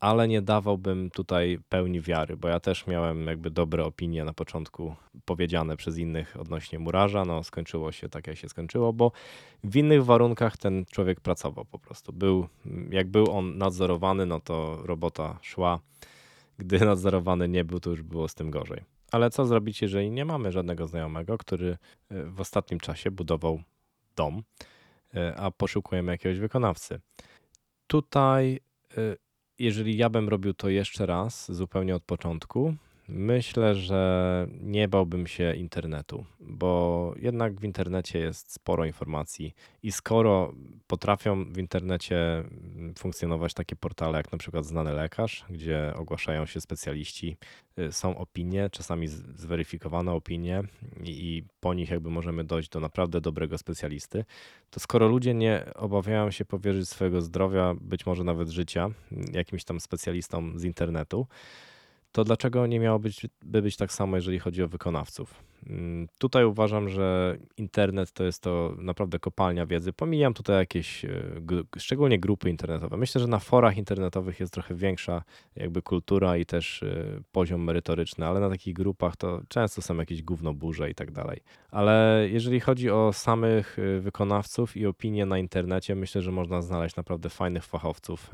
ale nie dawałbym tutaj pełni wiary, bo ja też miałem jakby dobre opinie na początku powiedziane przez innych odnośnie murarza. No, skończyło się tak, jak się skończyło, bo w innych warunkach ten człowiek pracował po prostu. Był, jak był on nadzorowany, no to robota szła. Gdy nadzorowany nie był, to już było z tym gorzej. Ale co zrobić, jeżeli nie mamy żadnego znajomego, który e, w ostatnim czasie budował dom, e, a poszukujemy jakiegoś wykonawcy? Tutaj e, jeżeli ja bym robił to jeszcze raz, zupełnie od początku, myślę, że nie bałbym się internetu, bo jednak w internecie jest sporo informacji i skoro potrafią w internecie funkcjonować takie portale jak na przykład Znany Lekarz, gdzie ogłaszają się specjaliści, y, są opinie, czasami zweryfikowane opinie i po nich jakby możemy dojść do naprawdę dobrego specjalisty, to skoro ludzie nie obawiają się powierzyć swojego zdrowia, być może nawet życia, jakimś tam specjalistom z internetu, to dlaczego nie miało być, by być tak samo, jeżeli chodzi o wykonawców? Mm, tutaj uważam, że internet to jest to naprawdę kopalnia wiedzy. Pomijam tutaj jakieś, e, szczególnie grupy internetowe. Myślę, że na forach internetowych jest trochę większa jakby kultura i też e, poziom merytoryczny, ale na takich grupach to często są jakieś gównoburze i tak dalej. Ale jeżeli chodzi o samych e, wykonawców i opinie na internecie, myślę, że można znaleźć naprawdę fajnych fachowców,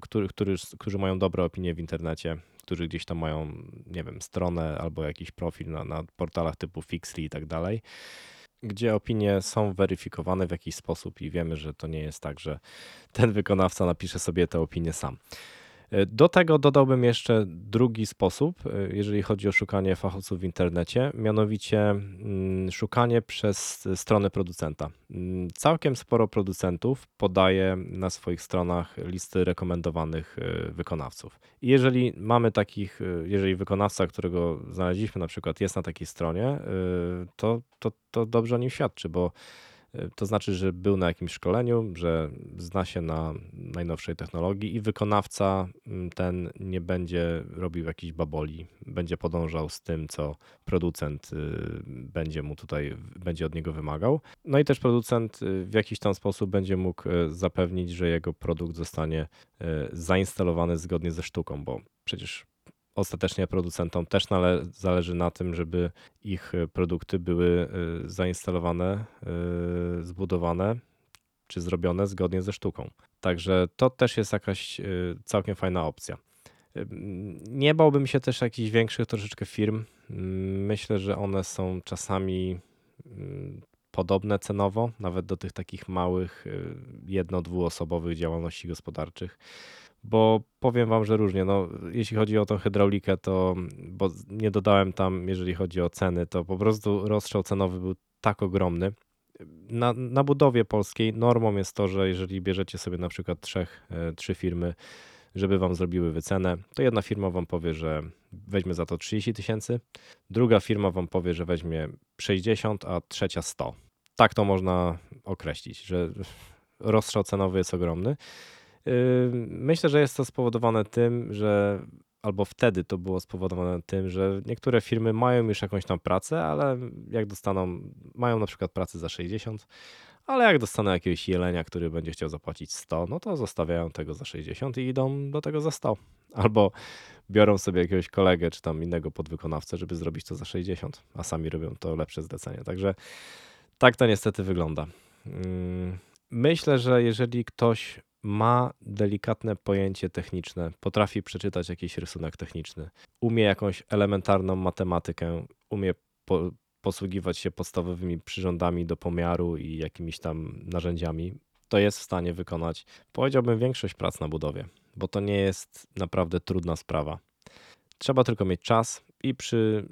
którzy, którzy mają dobre opinie w internecie, którzy gdzieś tam mają, nie wiem, stronę albo jakiś profil na, na portalach typu Fixly i tak dalej, gdzie opinie są weryfikowane w jakiś sposób i wiemy, że to nie jest tak, że ten wykonawca napisze sobie tę opinię sam. Do tego dodałbym jeszcze drugi sposób, e, jeżeli chodzi o szukanie fachowców w internecie, mianowicie mm, szukanie przez stronę producenta. Mm, całkiem sporo producentów podaje na swoich stronach listy rekomendowanych e, wykonawców. I jeżeli mamy takich, e, jeżeli wykonawca, którego znaleźliśmy na przykład jest na takiej stronie, to, to, to dobrze o nim świadczy, bo E, to znaczy, że był na jakimś szkoleniu, że zna się na najnowszej technologii i wykonawca mm, ten nie będzie robił jakichś baboli, będzie podążał z tym, co producent y, będzie mu tutaj, będzie od niego wymagał. No i też producent y, w jakiś tam sposób będzie mógł y, zapewnić, że jego produkt zostanie zainstalowany zgodnie ze sztuką, bo przecież ostatecznie producentom też zależy na tym, żeby ich produkty były y, zainstalowane, y, zbudowane czy zrobione zgodnie ze sztuką. Także to też jest jakaś całkiem fajna opcja. Nie bałbym się też jakichś większych troszeczkę firm. Myślę, że one są czasami podobne cenowo, nawet do tych takich małych, jedno-, dwuosobowych działalności gospodarczych bo powiem wam, że różnie. No, jeśli chodzi o tą hydraulikę, to bo nie dodałem tam, jeżeli chodzi o ceny, to po prostu rozstrzał cenowy był tak ogromny. Na, na budowie polskiej normą jest to, że jeżeli bierzecie sobie na przykład trzech, e, trzy firmy, żeby wam zrobiły wycenę, to jedna firma wam powie, że weźmie za to 30 tysięcy, druga firma wam powie, że weźmie 60, a trzecia 100. Tak to można określić, że rozstrzał cenowy jest ogromny. Myślę, że jest to spowodowane tym, że albo wtedy to było spowodowane tym, że niektóre firmy mają już jakąś tam pracę, ale jak dostaną, mają na przykład pracę za 60, ale jak dostaną jakiegoś jelenia, który będzie chciał zapłacić 100, no to zostawiają tego za 60 i idą do tego za 100. Albo biorą sobie jakiegoś kolegę czy tam innego podwykonawcę, żeby zrobić to za 60, a sami robią to lepsze zlecenie. Także tak to niestety wygląda. Myślę, że jeżeli ktoś ma delikatne pojęcie techniczne, potrafi przeczytać jakiś rysunek techniczny, umie jakąś elementarną matematykę, umie po, posługiwać się podstawowymi przyrządami do pomiaru i jakimiś tam narzędziami, to jest w stanie wykonać, powiedziałbym, większość prac na budowie, bo to nie jest naprawdę trudna sprawa. Trzeba tylko mieć czas i przy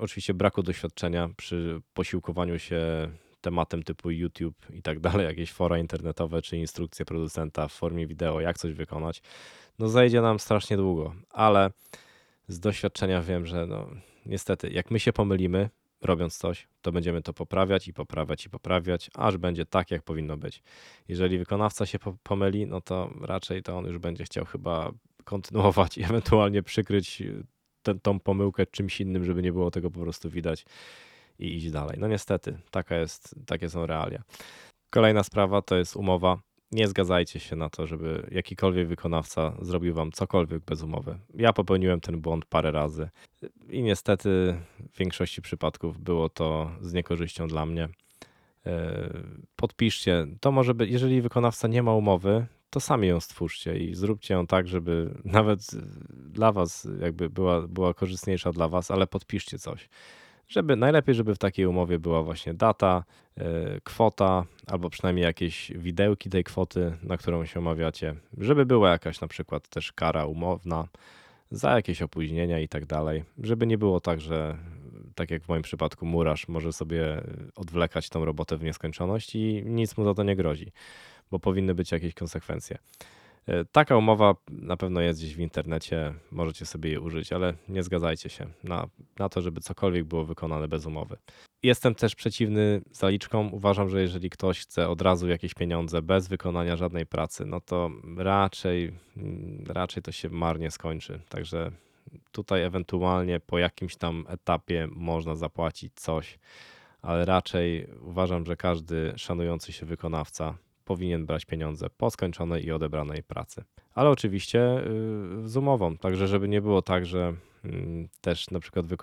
oczywiście braku doświadczenia, przy posiłkowaniu się tematem typu YouTube i tak dalej, jakieś fora internetowe czy instrukcje producenta w formie wideo, jak coś wykonać, no zajdzie nam strasznie długo, ale z doświadczenia wiem, że no niestety, jak my się pomylimy, robiąc coś, to będziemy to poprawiać i poprawiać i poprawiać, aż będzie tak, jak powinno być. Jeżeli wykonawca się pomyli, no to raczej to on już będzie chciał chyba kontynuować i ewentualnie przykryć ten, tą pomyłkę czymś innym, żeby nie było tego po prostu widać i iść dalej. No niestety, taka jest, takie są realia. Kolejna sprawa to jest umowa. Nie zgadzajcie się na to, żeby jakikolwiek wykonawca zrobił wam cokolwiek bez umowy. Ja popełniłem ten błąd parę razy i niestety w większości przypadków było to z niekorzyścią dla mnie. E, podpiszcie. To może być, jeżeli wykonawca nie ma umowy, to sami ją stwórzcie i zróbcie ją tak, żeby nawet dla was jakby była, była korzystniejsza dla was, ale podpiszcie coś żeby najlepiej, żeby w takiej umowie była właśnie data, e, kwota, albo przynajmniej jakieś widełki tej kwoty, na którą się umawiacie, żeby była jakaś na przykład też kara umowna za jakieś opóźnienia i tak dalej, żeby nie było tak, że tak jak w moim przypadku murarz może sobie odwlekać tą robotę w nieskończoność i nic mu za to nie grozi, bo powinny być jakieś konsekwencje. E, taka umowa na pewno jest gdzieś w internecie, możecie sobie jej użyć, ale nie zgadzajcie się na, na to, żeby cokolwiek było wykonane bez umowy. Jestem też przeciwny zaliczkom. Uważam, że jeżeli ktoś chce od razu jakieś pieniądze bez wykonania żadnej pracy, no to raczej, mm, raczej to się marnie skończy. Także tutaj ewentualnie po jakimś tam etapie można zapłacić coś, ale raczej uważam, że każdy szanujący się wykonawca powinien brać pieniądze po skończonej i odebranej pracy. Ale oczywiście y, z umową, także żeby nie było tak, że mm, też na przykład, y,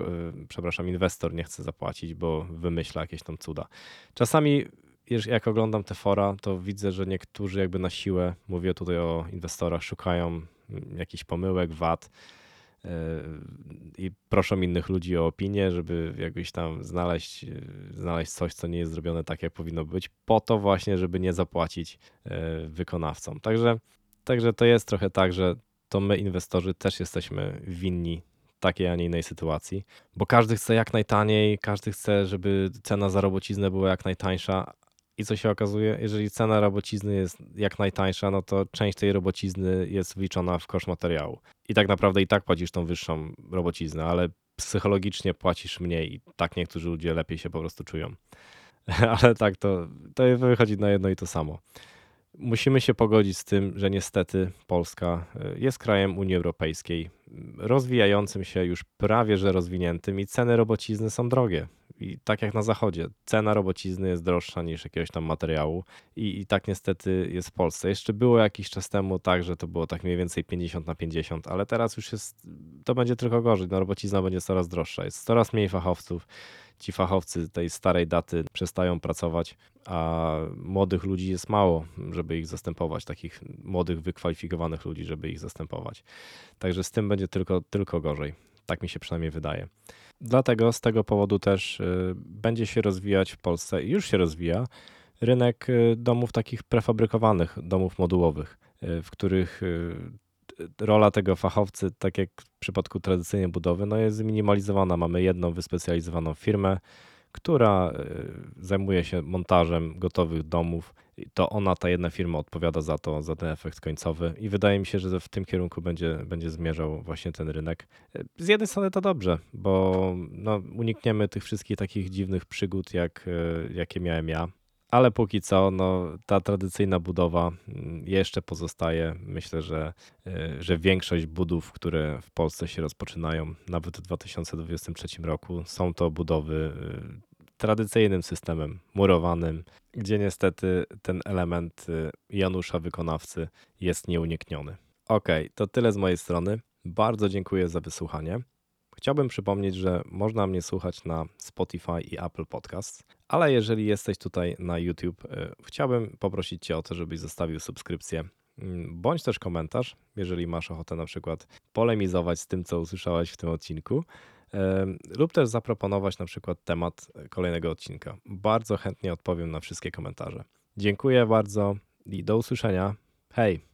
przepraszam, inwestor nie chce zapłacić, bo wymyśla jakieś tam cuda. Czasami jak oglądam te fora, to widzę, że niektórzy jakby na siłę, mówię tutaj o inwestorach, szukają mm, jakichś pomyłek, wad, i proszą innych ludzi o opinię, żeby jakoś tam znaleźć, znaleźć coś, co nie jest zrobione tak, jak powinno być, po to właśnie, żeby nie zapłacić e, wykonawcom. Także, także to jest trochę tak, że to my, inwestorzy, też jesteśmy winni takiej, a nie innej sytuacji, bo każdy chce jak najtaniej, każdy chce, żeby cena za robociznę była jak najtańsza, i co się okazuje, jeżeli cena robocizny jest jak najtańsza, no to część tej robocizny jest wliczona w koszt materiału. I tak naprawdę i tak płacisz tą wyższą robociznę, ale psychologicznie płacisz mniej i tak niektórzy ludzie lepiej się po prostu czują. ale tak to, to wychodzi na jedno i to samo. Musimy się pogodzić z tym, że niestety Polska y, jest krajem Unii Europejskiej, rozwijającym się już prawie że rozwiniętym i ceny robocizny są drogie. I tak jak na zachodzie, cena robocizny jest droższa niż jakiegoś tam materiału i, i tak niestety jest w Polsce. Jeszcze było jakiś czas temu tak, że to było tak mniej więcej 50 na 50, ale teraz już jest, to będzie tylko gorzej. No, robocizna będzie coraz droższa, jest coraz mniej fachowców ci fachowcy tej starej daty przestają pracować, a młodych ludzi jest mało, żeby ich zastępować, takich młodych, wykwalifikowanych ludzi, żeby ich zastępować. Także z tym będzie tylko, tylko gorzej. Tak mi się przynajmniej wydaje. Dlatego z tego powodu też y, będzie się rozwijać w Polsce i już się rozwija rynek y, domów takich prefabrykowanych, domów modułowych, y, w których rola tego fachowcy, tak jak w przypadku tradycyjnej budowy, no jest zminimalizowana. Mamy jedną wyspecjalizowaną firmę, która zajmuje się montażem gotowych domów. To ona, ta jedna firma odpowiada za to, za ten efekt końcowy i wydaje mi się, że w tym kierunku będzie, będzie zmierzał właśnie ten rynek. Z jednej strony to dobrze, bo no, unikniemy tych wszystkich takich dziwnych przygód, jak, jakie miałem ja ale póki co no, ta tradycyjna budowa mm, jeszcze pozostaje. Myślę, że, y, że większość budów, które w Polsce się rozpoczynają, nawet w 2023 roku, są to budowy y, tradycyjnym systemem murowanym, gdzie niestety ten element y, Janusza wykonawcy jest nieunikniony. Ok, to tyle z mojej strony. Bardzo dziękuję za wysłuchanie. Chciałbym przypomnieć, że można mnie słuchać na Spotify i Apple Podcasts, ale jeżeli jesteś tutaj na YouTube, y, chciałbym poprosić Cię o to, żebyś zostawił subskrypcję mm, bądź też komentarz, jeżeli masz ochotę na przykład polemizować z tym, co usłyszałeś w tym odcinku, lub też zaproponować na przykład temat kolejnego odcinka. Bardzo chętnie odpowiem na wszystkie komentarze. Dziękuję bardzo i do usłyszenia. Hej!